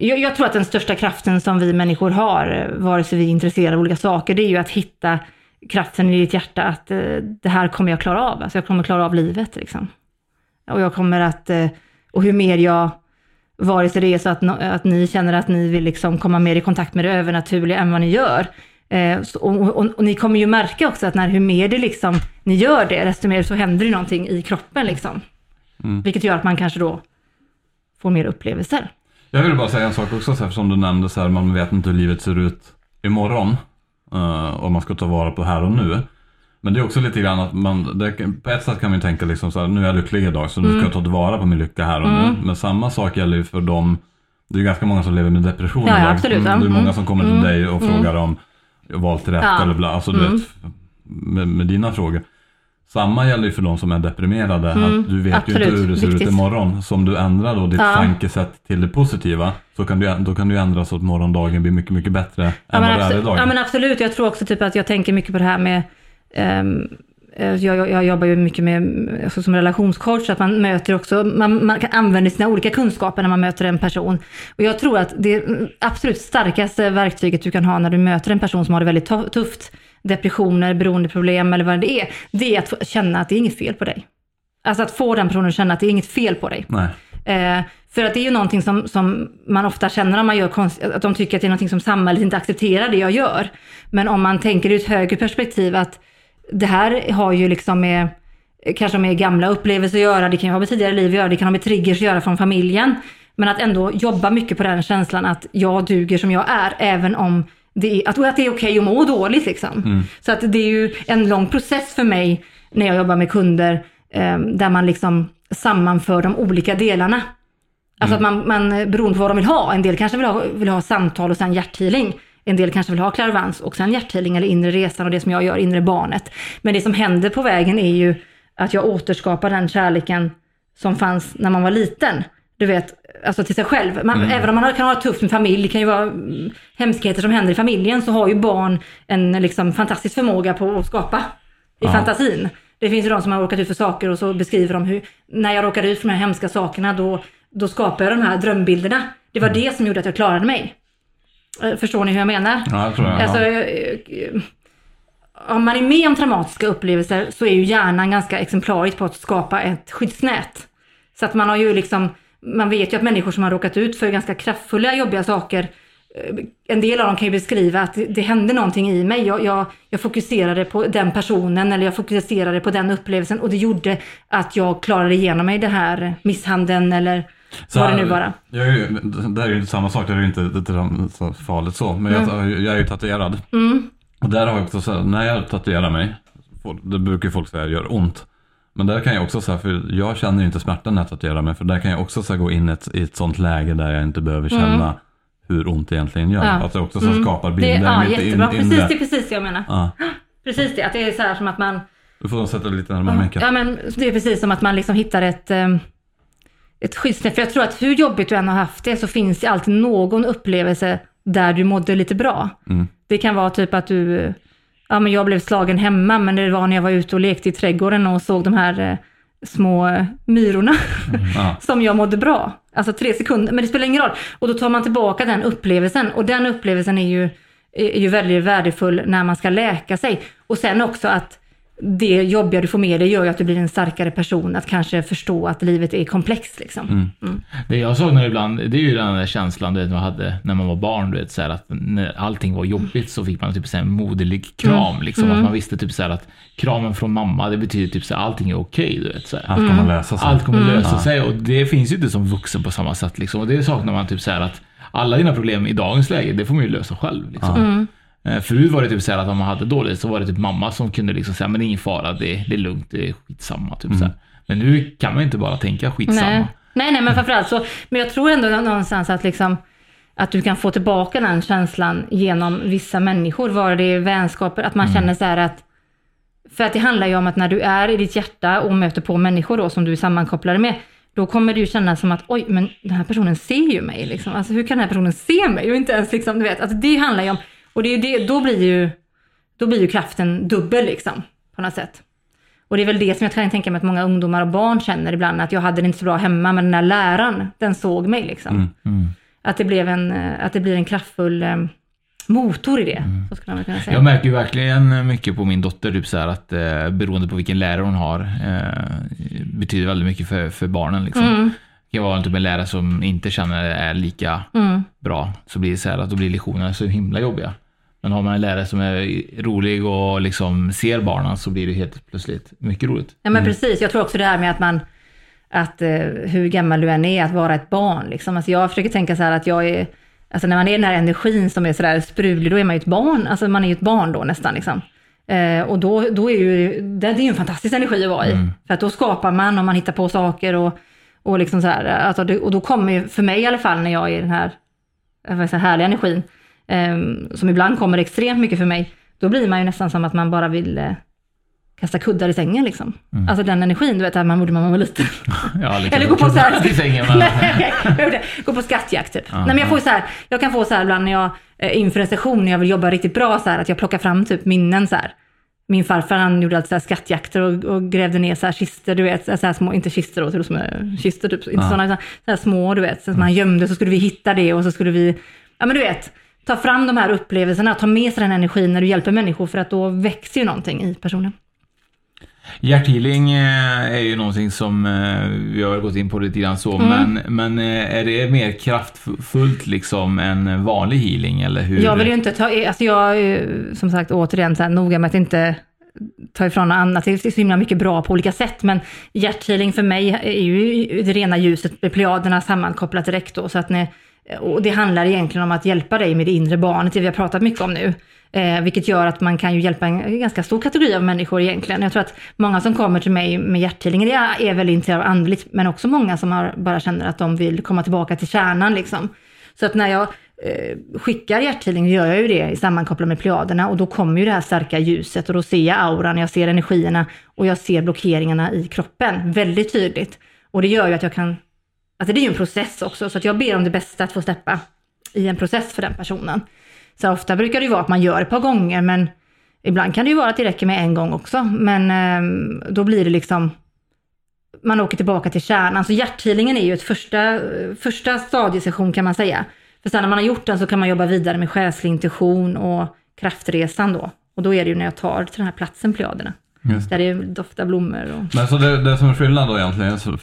jag, jag tror att den största kraften som vi människor har, eh, vare sig vi är intresserade av olika saker, det är ju att hitta kraften i ditt hjärta att eh, det här kommer jag klara av. Alltså jag kommer klara av livet liksom. Och jag kommer att, eh, och hur mer jag, vare sig det är så att, no, att ni känner att ni vill liksom komma mer i kontakt med det övernaturliga än vad ni gör. Eh, så, och, och, och ni kommer ju märka också att när, hur mer det liksom, ni gör det, desto mer så händer det någonting i kroppen liksom. Mm. Vilket gör att man kanske då får mer upplevelser. Jag vill bara säga en sak också, så här, som du nämnde, så här, man vet inte hur livet ser ut imorgon. Uh, och man ska ta vara på här och nu. Men det är också lite grann att man, det, på ett sätt kan man ju tänka liksom så här, nu är jag lycklig idag så nu ska jag ta tillvara på min lycka här och Mm. nu. Men samma sak gäller ju för dem, det är ju ganska många som lever med depression Ja, idag. absolut, ja. Det är många Mm. som kommer till Mm. dig och Mm. frågar om valt rätt Ja. eller bla, alltså du Mm. vet, med, med dina frågor. Samma gäller ju för de som är deprimerade, Mm, att du vet ju absolut, inte hur det ser ut viktigt. imorgon. Så om du ändrar då ditt Ja. tankesätt till det positiva, så kan du, då kan du ändra så att morgondagen blir mycket, mycket bättre än Ja vad men, det är idag. ja men absolut, jag tror också typ att jag tänker mycket på det här med eh, jag, jag, jag jobbar ju mycket med, alltså som relationscoach, att man möter också, man, man kan använda sina olika kunskaper när man möter en person. Och jag tror att det absolut starkaste verktyget du kan ha när du möter en person som har det väldigt tu- tufft, depressioner, beroendeproblem eller vad det är, det är att känna att det är inget fel på dig. Alltså att få den personen att känna att det är inget fel på dig. Eh, för att det är ju någonting som, som man ofta känner om man gör konst, att de tycker att det är någonting som samhället inte accepterar det jag gör. Men om man tänker ur ett högre perspektiv att det här har ju liksom med, kanske med gamla upplevelser att göra, det kan ju ha med tidigare liv att göra, det kan ha med triggers att göra från familjen. Men att ändå jobba mycket på den känslan att jag duger som jag är, även om det är, att, att det är okej att må dåligt liksom. Mm. Så att det är ju en lång process för mig när jag jobbar med kunder, eh, där man liksom sammanför de olika delarna. Alltså att man, man, beroende på vad de vill ha, en del kanske vill ha, vill ha samtal och sen hjärthealing. En del kanske vill ha klaravans och sen hjärthealing eller inre resan och det som jag gör, inre barnet. Men det som händer på vägen är ju att jag återskapar den kärleken som fanns när man var liten. Du vet, alltså till sig själv. Man, Mm. Även om man kan ha det tufft med familj, det kan ju vara mm, hemskheter som händer i familjen, så har ju barn en liksom, fantastisk förmåga på att skapa i Ja. fantasin. Det finns ju de som har råkat ut för saker och så beskriver de hur, när jag råkade ut för de här hemska sakerna, då, då skapade jag de här drömbilderna. Det var det som gjorde att jag klarade mig. Eh, Förstår ni hur jag menar? Ja, jag tror det. Alltså, eh, om man är med om traumatiska upplevelser så är ju hjärnan ganska exemplariskt på att skapa ett skyddsnät. Så att man har ju liksom, man vet ju att människor som har råkat ut för ganska kraftfulla, jobbiga saker, eh, en del av dem kan ju beskriva att det, det hände någonting i mig. Jag, jag, jag fokuserade på den personen eller jag fokuserade på den upplevelsen och det gjorde att jag klarade igenom mig det här misshandeln eller Så vad det nu var. Jag är ju, det här är ju samma sak, det är ju inte det är så farligt så. Men jag, jag är ju tatuerad. Mm. Och där har jag också så här, när jag tatuerar mig, det brukar folk säga gör ont. Men där kan jag också säga, för jag känner ju inte smärtan när jag tatuerar mig, för där kan jag också så här, gå in i ett, i ett sånt läge där jag inte behöver känna Mm. hur ont det egentligen gör. Ja. Att jag också så Mm. skapar Det- bilder. Ja, mitt jättebra. in- Precis, inre. det är precis det jag menar. Ja. Precis det, att det är så här som att man Du får sätta lite närmare micken. Ja, men det är precis som att man liksom hittar ett, eh, ett skyddsnät. För jag tror att hur jobbigt du än har haft det så finns det alltid någon upplevelse där du mådde lite bra. Mm. Det kan vara typ att du, ja men jag blev slagen hemma, men det var när jag var ute och lekte i trädgården och såg de här eh, små myrorna Ja. som jag mådde bra. Alltså tre sekunder, men det spelar ingen roll. Och då tar man tillbaka den upplevelsen och den upplevelsen är ju, är ju väldigt värdefull när man ska läka sig. Och sen också att det jobbiga du får med dig gör ju att du blir en starkare person, att kanske förstå att livet är komplext liksom. Mm. Det jag saknar ibland, det är ju den där känslan du vet, man hade när man var barn, du vet, så här, att när allting var jobbigt så fick man typ så här, en moderlig kram. Mm. Liksom, Mm. Att man visste typ så här, att kramen från mamma, det betyder typ så här, allting är okej. du vet, så här. Allt kommer Mm. lösa sig. Allt kommer Mm. lösa sig och det finns ju inte som vuxen på samma sätt. Liksom. Och det saknar man typ så här att alla dina problem i dagens läge, det får man ju lösa själv. Liksom. Mm. Eh, Förut var det typ så att om man hade dåligt så var det typ mamma som kunde liksom säga men det är ingen fara, det, det är lugnt, det är skitsamma. Typ så här. Men nu kan man inte bara tänka skitsamma. Nej. nej, nej, men framförallt så, men jag tror ändå någonstans att liksom att du kan få tillbaka den känslan genom vissa människor, vare det är vänskaper, att man Mm. känner så här att för att det handlar ju om att när du är i ditt hjärta och möter på människor då som du är sammankopplade med, då kommer det ju kännas som att oj, men den här personen ser ju mig. Liksom. Alltså hur kan den här personen se mig? Och inte ens liksom, du vet, alltså, det handlar ju om, och det är det, då blir ju, då blir ju kraften dubbel liksom, på något sätt. Och det är väl det som jag kan tänka mig att många ungdomar och barn känner ibland, att jag hade det inte så bra hemma, men den där läraren, den såg mig liksom. Mm. Att, det blev en, att det blir en kraftfull eh, motor i det, så skulle man kunna säga. Jag märker ju verkligen mycket på min dotter, typ så här att eh, beroende på vilken lärare hon har, eh, betyder väldigt mycket för, för barnen. Liksom. Mm. Det kan vara typ en lärare som inte känner är lika Mm. bra, så blir det så här att då blir lektionerna så himla jobbiga. Men har man en lärare som är rolig och liksom ser barnen så blir det helt plötsligt mycket roligt. Ja men precis, jag tror också det här med att man, att eh, hur gammal du än är, att vara ett barn liksom. Alltså jag försöker tänka så här att jag är, alltså när man är den här energin som är sådär sprudlig, då är man ju ett barn, alltså man är ju ett barn då nästan liksom. Eh, och då, då är ju, det, det är ju en fantastisk energi att vara i. Mm. För att då skapar man och man hittar på saker och, och liksom så här, alltså det, och då kommer ju, för mig i alla fall när jag är i den här, säga, härliga energin, som ibland kommer extremt mycket för mig, då blir man ju nästan som att man bara vill eh, kasta kuddar i sängen liksom. Mm. Alltså den energin du vet, att man gjorde när man var liten. Ja, liksom. Eller gå på så här... I sängen, men- Nej, gå på skattjakt typ. Ja, Nej men jag ja. får så här, jag kan få så här ibland när jag eh, inför en session, när jag vill jobba riktigt bra så här, att jag plockar fram typ minnen så här. Min farfar han gjorde alltid så här skattjakter och, och grävde ner så här kister, du vet, så här små, inte kister då, som är kister typ, inte Ja. sådana, så här små du vet, så som man gömde så skulle vi hitta det och så skulle vi, ja men du vet, ta fram de här upplevelserna, ta med sig den energin när du hjälper människor för att då växer ju någonting i personen. Hjärthealing eh, är ju någonting som eh, vi har gått in på lite grann så, Mm. men, men eh, är det mer kraftfullt liksom än vanlig healing eller hur? Jag vill ju inte ta, alltså jag är ju, som sagt återigen så här, noga med att inte ta ifrån annat. Det är så himla mycket bra på olika sätt, men hjärthealing för mig är ju det rena ljuset med plejaderna sammankopplat direkt då, så att ni, och det handlar egentligen om att hjälpa dig med det inre barnet, det vi har pratat mycket om nu. Eh, vilket gör att man kan ju hjälpa en ganska stor kategori av människor egentligen. Jag tror att många som kommer till mig med hjärttidning det är, är väldigt intresserade av andligt, men också många som har, bara känner att de vill komma tillbaka till kärnan liksom. Så att när jag eh, skickar hjärthealing gör jag ju det i sammankopplat med plejaderna och då kommer ju det här starka ljuset och då ser jag auran, jag ser energierna och jag ser blockeringarna i kroppen väldigt tydligt. Och det gör ju att jag kan, alltså det är ju en process också, så att jag ber om det bästa att få släppa i en process för den personen. Så ofta brukar det ju vara att man gör ett par gånger, men ibland kan det ju vara att det räcker med en gång också. Men eh, då blir det liksom, man åker tillbaka till kärnan. Så hjärthealingen är ju ett första, första stadiesession kan man säga. För sen när man har gjort den så kan man jobba vidare med själslig intuition och kraftresan då. Och då är det ju när jag tar till den här platsen, plejaderna. Just Där det doftar blommor och... Men så det, det som är skillnad då egentligen, så det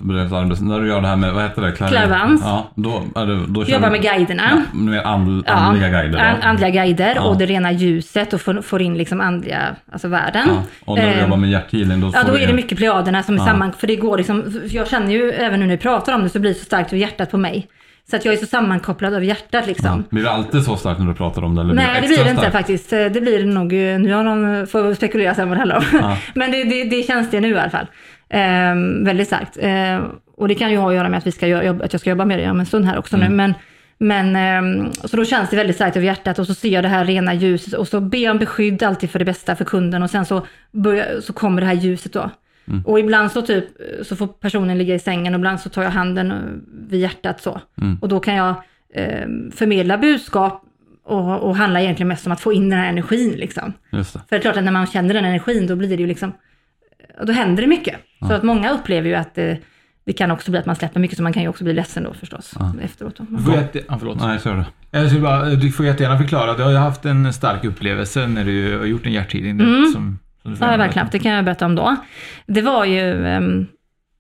när du gör det här med, vad heter det? Clair- Clairvoyance. Ja, då, det, då Jobbar med guiderna. Ja, med and, andliga guider då. an- andliga guider Ja. och det rena ljuset och får, får in liksom andliga, alltså världen. Ja, och när du Eh, jobbar med hjärthealing då Ja, då är det in- mycket plejaderna som är Ja. samman... För det går liksom... Jag känner ju, även nu när vi pratar om det, så blir det så starkt ur hjärtat på mig. Så att jag är så sammankopplad av hjärtat liksom. Blir det alltid så starkt när du pratar om det? Eller Nej, det blir det inte faktiskt. Det blir det nog, nu har någon, får jag spekulera sen vad det handlar om. Ja. Men det, det, det känns det nu i alla fall. Ehm, väldigt starkt. Ehm, och det kan ju ha att göra med att, vi ska göra, att jag ska jobba med det om en stund här också Mm. nu. Men, men ehm, så då känns det väldigt starkt över hjärtat och så ser jag det här rena ljuset och så ber jag om beskydd alltid för det bästa för kunden och sen så, börjar, så kommer det här ljuset då. Mm. Och ibland så typ så får personen ligga i sängen och ibland så tar jag handen vid hjärtat så. Mm. Och då kan jag eh, förmedla budskap och, och handla egentligen mest om att få in den här energin liksom. Just det. För det är klart att när man känner den energin då blir det ju liksom, då händer det mycket. Så Ja. att många upplever ju att eh, det kan också bli att man släpper mycket så man kan ju också bli ledsen då förstås efteråt. Då. Du får jätte... ja, förlåt. Nej, så är det. Jag skulle bara, du får jättegärna förklara. Du har ju haft en stark upplevelse när du har gjort en hjärthealing Mm. som, Mm. Ja, det jag verkligen det kan jag berätta om då. Det var ju um,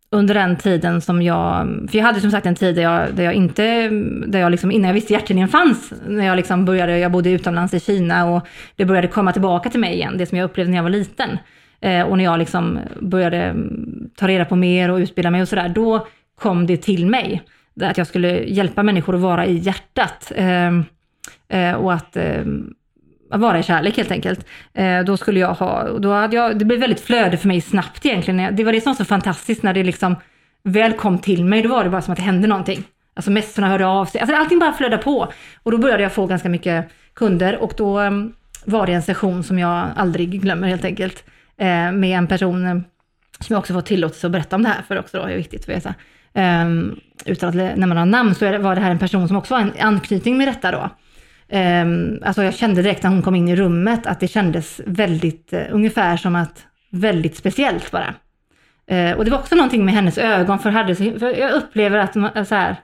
under den tiden som jag, för jag hade som sagt en tid där jag, där jag inte, där jag liksom, innan jag visste hjärtlinjen fanns, när jag liksom började, jag bodde utomlands i Kina och det började komma tillbaka till mig igen, det som jag upplevde när jag var liten. Eh, och när jag liksom började mm, ta reda på mer och utbilda mig och sådär, då kom det till mig. Att jag skulle hjälpa människor att vara i hjärtat. Eh, eh, och att ehm, att vara i kärlek helt enkelt. Eh, då skulle jag ha, då hade jag, det blev väldigt flöde för mig snabbt egentligen. Det var det som var så fantastiskt när det liksom väl kom till mig, då var det bara som att det hände någonting. Alltså mässorna hörde av sig, alltså allting bara flödade på. Och då började jag få ganska mycket kunder och då um, var det en session som jag aldrig glömmer helt enkelt. Eh, med en person eh, som jag också fått tillåtelse att berätta om det här för också då, det är viktigt att veta. Um, utan att nämna några namn så var det här en person som också var en anknytning med detta då. Ehm, alltså jag kände direkt när hon kom in i rummet att det kändes väldigt, eh, ungefär som att, väldigt speciellt bara. Eh, och det var också någonting med hennes ögon, för, hade, för jag upplever att man, eh, så här,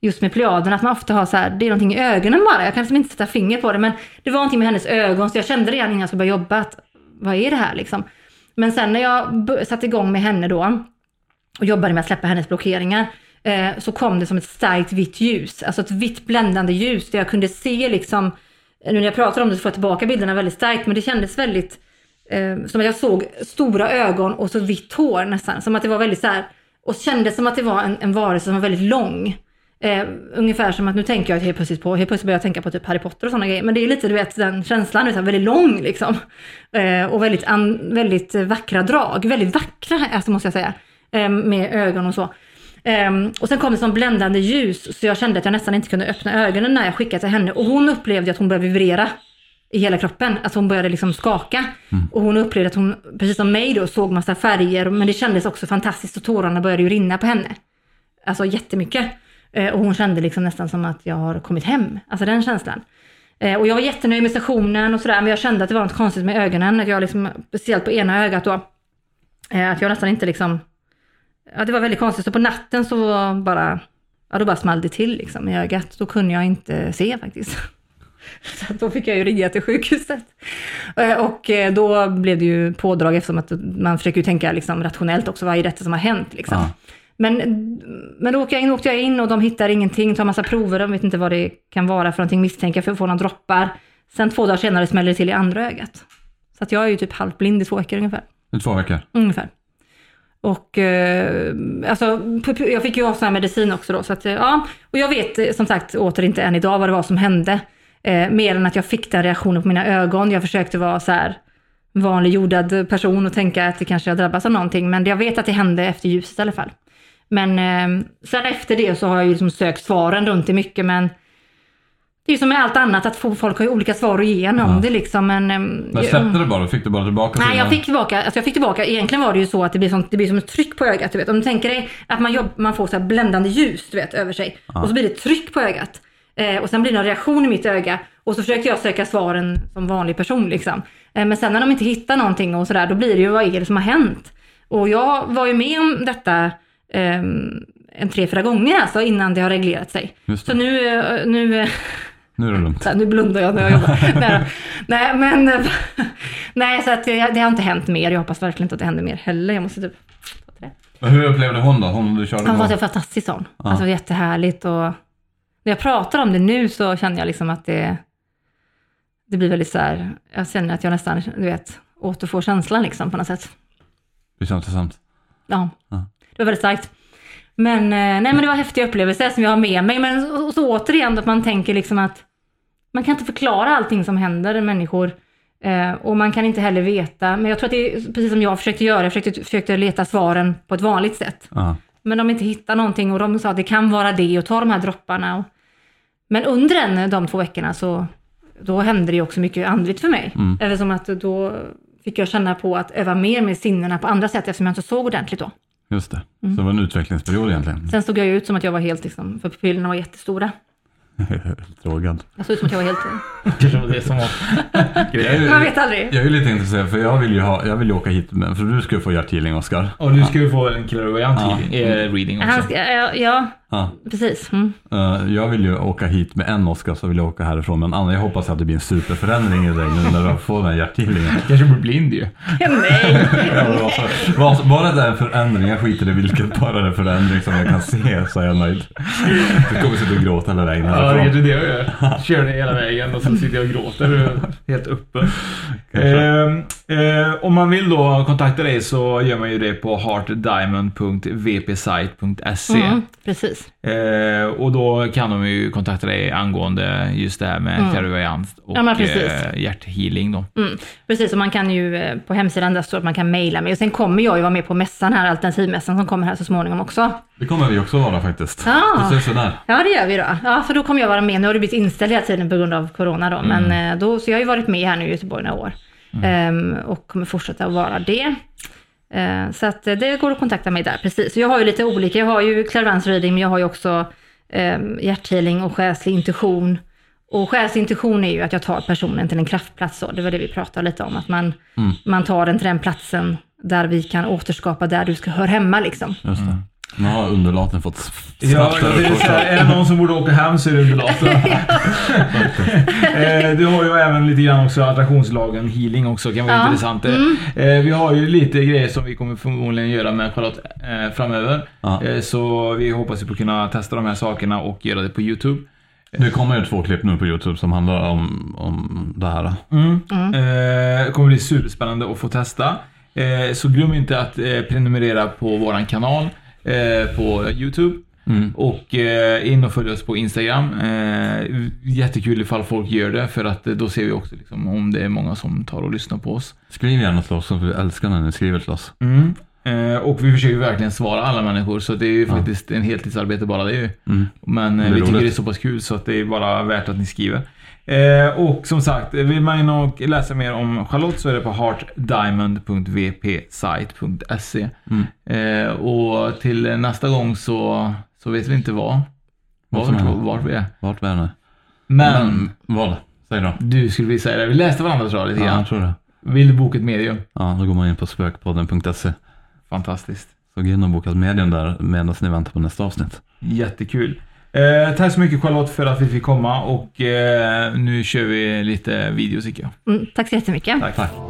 just med plejaden, att man ofta har så här, det är någonting i ögonen bara. Jag kan liksom inte sätta finger på det, men det var någonting med hennes ögon, så jag kände redan innan jag skulle börja jobba att, vad är det här liksom? Men sen när jag satte igång med henne då, och jobbade med att släppa hennes blockeringar, eh, så kom det som ett starkt vitt ljus, alltså ett vitt bländande ljus där jag kunde se liksom, nu när jag pratar om det så får jag tillbaka bilderna väldigt starkt, men det kändes väldigt eh, som att jag såg stora ögon och så vitt hår nästan, som att det var väldigt så här, och kändes som att det var en, en varelse som var väldigt lång. Eh, ungefär som att nu tänker jag helt plötsligt på, helt plötsligt börjar jag tänka på typ Harry Potter och sådana grejer, men det är lite du vet den känslan, utan väldigt lång liksom. Eh, och väldigt, an, väldigt vackra drag, väldigt vackra alltså måste jag säga, eh, med ögon och så. Ehm, och sen kom det som bländande ljus så jag kände att jag nästan inte kunde öppna ögonen när jag skickade till henne och hon upplevde att hon började vibrera i hela kroppen, att hon började liksom skaka. Och hon upplevde att hon, precis som mig då, såg massa färger men det kändes också fantastiskt och tårarna började ju rinna på henne. Alltså jättemycket. Eh, och hon kände liksom nästan som att jag har kommit hem, alltså den känslan. Eh, och jag var jättenöjd med sessionen och sådär men jag kände att det var något konstigt med ögonen, att jag liksom, speciellt på ena ögat då, eh, att jag nästan inte liksom Ja, det var väldigt konstigt. Så på natten så bara, ja då bara small det till liksom i ögat. Då kunde jag inte se faktiskt. Så då fick jag ju ringa till sjukhuset. Eh, Och eh, då blev det ju pådrag eftersom att man försöker ju tänka liksom rationellt också, vad är detta som har hänt liksom. Ja. Men, men då åkte jag, in, åkte jag in och de hittar ingenting, tar massa prover, de vet inte vad det kan vara för någonting, misstänker för att få några droppar. Sen två dagar senare smäller det till i andra ögat. Så att jag är ju typ halvblind i två veckor ungefär. I två veckor. Ungefär. Och eh, alltså, jag fick ju av sån här medicin också då. Så att, eh, ja. Och jag vet eh, som sagt åter inte än idag vad det var som hände. Eh, mer än att jag fick den reaktionen på mina ögon. Jag försökte vara så här vanlig jordad person och tänka att det kanske har drabbats av någonting. Men jag vet att det hände efter ljuset i alla fall. Men eh, sen efter det så har jag ju liksom sökt svaren runt det mycket. Men det är ju som med allt annat att få- folk har ju olika svar att ge en om Ja. det liksom. Men, eh, Men släppte det bara? Fick du bara tillbaka Nej, jag fick tillbaka, alltså jag fick tillbaka, egentligen var det ju så att det blir, sånt, det blir som ett tryck på ögat. Du vet. Om du tänker dig att man, jobb, man får så här bländande ljus du vet, över sig och så blir det tryck på ögat. Eh, och sen blir det en reaktion i mitt öga och så försökte jag söka svaren som vanlig person liksom. Eh, men sen när de inte hittar någonting och sådär, då blir det ju vad är det som har hänt? Och jag var ju med om detta ehm, en tre, fyra gånger alltså innan det har reglerat sig. Så nu, eh, nu eh, Nu är det lugnt. här, nu blundar jag när jag jobbar. nej, nej, men nej, så att det, det har inte hänt mer. Jag hoppas verkligen inte att det händer mer heller. Jag måste typ det. Men hur upplevde hon då? Hon du körde Han var på? så fantastisk sån. Ja. Alltså jättehärligt och när jag pratar om det nu så känner jag liksom att det, det blir väldigt så här, jag känner att jag nästan, du vet, återfår känslan liksom på något sätt. Det känns intressant. Ja, Ja. det var väldigt starkt. Men, eh, nej, men det var häftiga upplevelser som jag har med mig. Men så, så återigen att man tänker liksom att man kan inte förklara allting som händer människor. Eh, och man kan inte heller veta. Men jag tror att det är precis som jag försökte göra. Jag försökte, försökte leta svaren på ett vanligt sätt. Ja. Men de inte hittar någonting och de sa att det kan vara det och ta de här dropparna. Och... Men under den, de två veckorna så då hände det också mycket andligt för mig. Mm. Eftersom att då fick jag känna på att öva mer med sinnena på andra sätt eftersom jag inte såg ordentligt då. Just det. Mm. Så det var en utvecklingsperiod egentligen. Sen såg jag ut som att jag var helt, liksom, för pupillerna var jättestora. Drogad. Jag såg ut som att jag var helt... Kanske var det som var ju- Man vet aldrig. jag är ju lite intresserad för jag vill ju, ha, jag vill ju åka hit med, för du ska ju få hjärthealing Oskar. Och du ska ju få en clairvoyant Ja. healing, eh, reading också. Han ska, ja, ja, Ja. Precis. Mm. Eh, jag vill ju åka hit med en Oscar så vill jag åka härifrån med en annan. Jag hoppas att det blir en superförändring i dig nu när du får den här hjärthealingen. Kanske blir blind ju. Nej! Ja, bara- det är en förändring, jag skiter i vilket, bara det är en förändring som jag kan se så är jag nöjd. Du kommer sitta och gråta hela vägen Ja, det är det jag gör. Kör det hela vägen och så sitter jag och gråter helt. Kanske. Eh, eh, om man vill då kontakta dig så gör man ju det på heartdiamond.vpsite.se. Mm, precis. Eh, och då kan de ju kontakta dig angående just det här med Mm. clairvoyance och Ja, eh, hjärthealing då. Mm, precis, och man kan ju eh, på hemsidan där står att man kan mejla mig. Och sen kommer jag ju vara med på mässan här, alternativmässan som kommer här så småningom också. Det kommer vi också vara faktiskt. Där. Ja, det gör vi då. Ja, för då kommer jag vara med. Nu har det blivit inställd hela tiden på grund av corona då. Mm. Men eh, då, så jag har ju varit med här nu i Göteborg några år. Ehm, och kommer fortsätta att vara det. Eh, så att eh, det går att kontakta mig där, precis. Så jag har ju lite olika. Jag har ju clairvoyance reading, men jag har ju också um, hjärthealing och själslig intuition. Och själslig intuition är ju att jag tar personen till en kraftplats. Så. Det var det vi pratade lite om, att man, Mm. man tar den till den platsen där vi kan återskapa där du ska höra hemma liksom. Det. Nu har underlaten fått Ja, det är, så här, är det någon som borde åka hem så är det undulaten. eh, du har ju även lite grann också attraktionslagen healing också, kan vara Ja. intressant. Mm. Eh, vi har ju lite grejer som vi kommer förmodligen göra med Charlotte eh, framöver. Ja. Så vi hoppas ju på att kunna testa de här sakerna och göra det på YouTube. Det kommer ju två klipp nu på Youtube som handlar om, om det här. Mm. Eh, det kommer bli superspännande att få testa. Så glöm inte att prenumerera på våran kanal eh, på YouTube. Mm. Och eh, in och följ oss på Instagram. Eh, jättekul ifall folk gör det för att då ser vi också liksom, om det är många som tar och lyssnar på oss. Skriv gärna till oss, för vi älskar när ni skriver till oss. Mm. Eh, och vi försöker verkligen svara alla människor så det är ju Ja. faktiskt en heltidsarbete bara det ju. Mm. Men Det vi tycker roligt. det är så pass kul så att det är bara värt att ni skriver. Eh, och som sagt, vill man läsa mer om Charlotte så är det på heartdiamond.vpsite.se. Mm. Eh, och till nästa gång så, så vet vi inte vad. Vad Var, som händer. vart vi är. Vart vi är nu. Men, Men vad? Säg då. du skulle vilja säga det. Vi läste varandra tror jag lite Ja, grann. jag tror det. Vill du boka ett medium? Ja, då går man in på spökpodden.se. Fantastiskt. Så gå in och boka ett medium där medan ni väntar på nästa avsnitt. Jättekul. Eh, tack så mycket Charlotte för att vi fick komma och eh, nu kör vi lite video tycker jag. Mm, tack så jättemycket. Tack. Tack.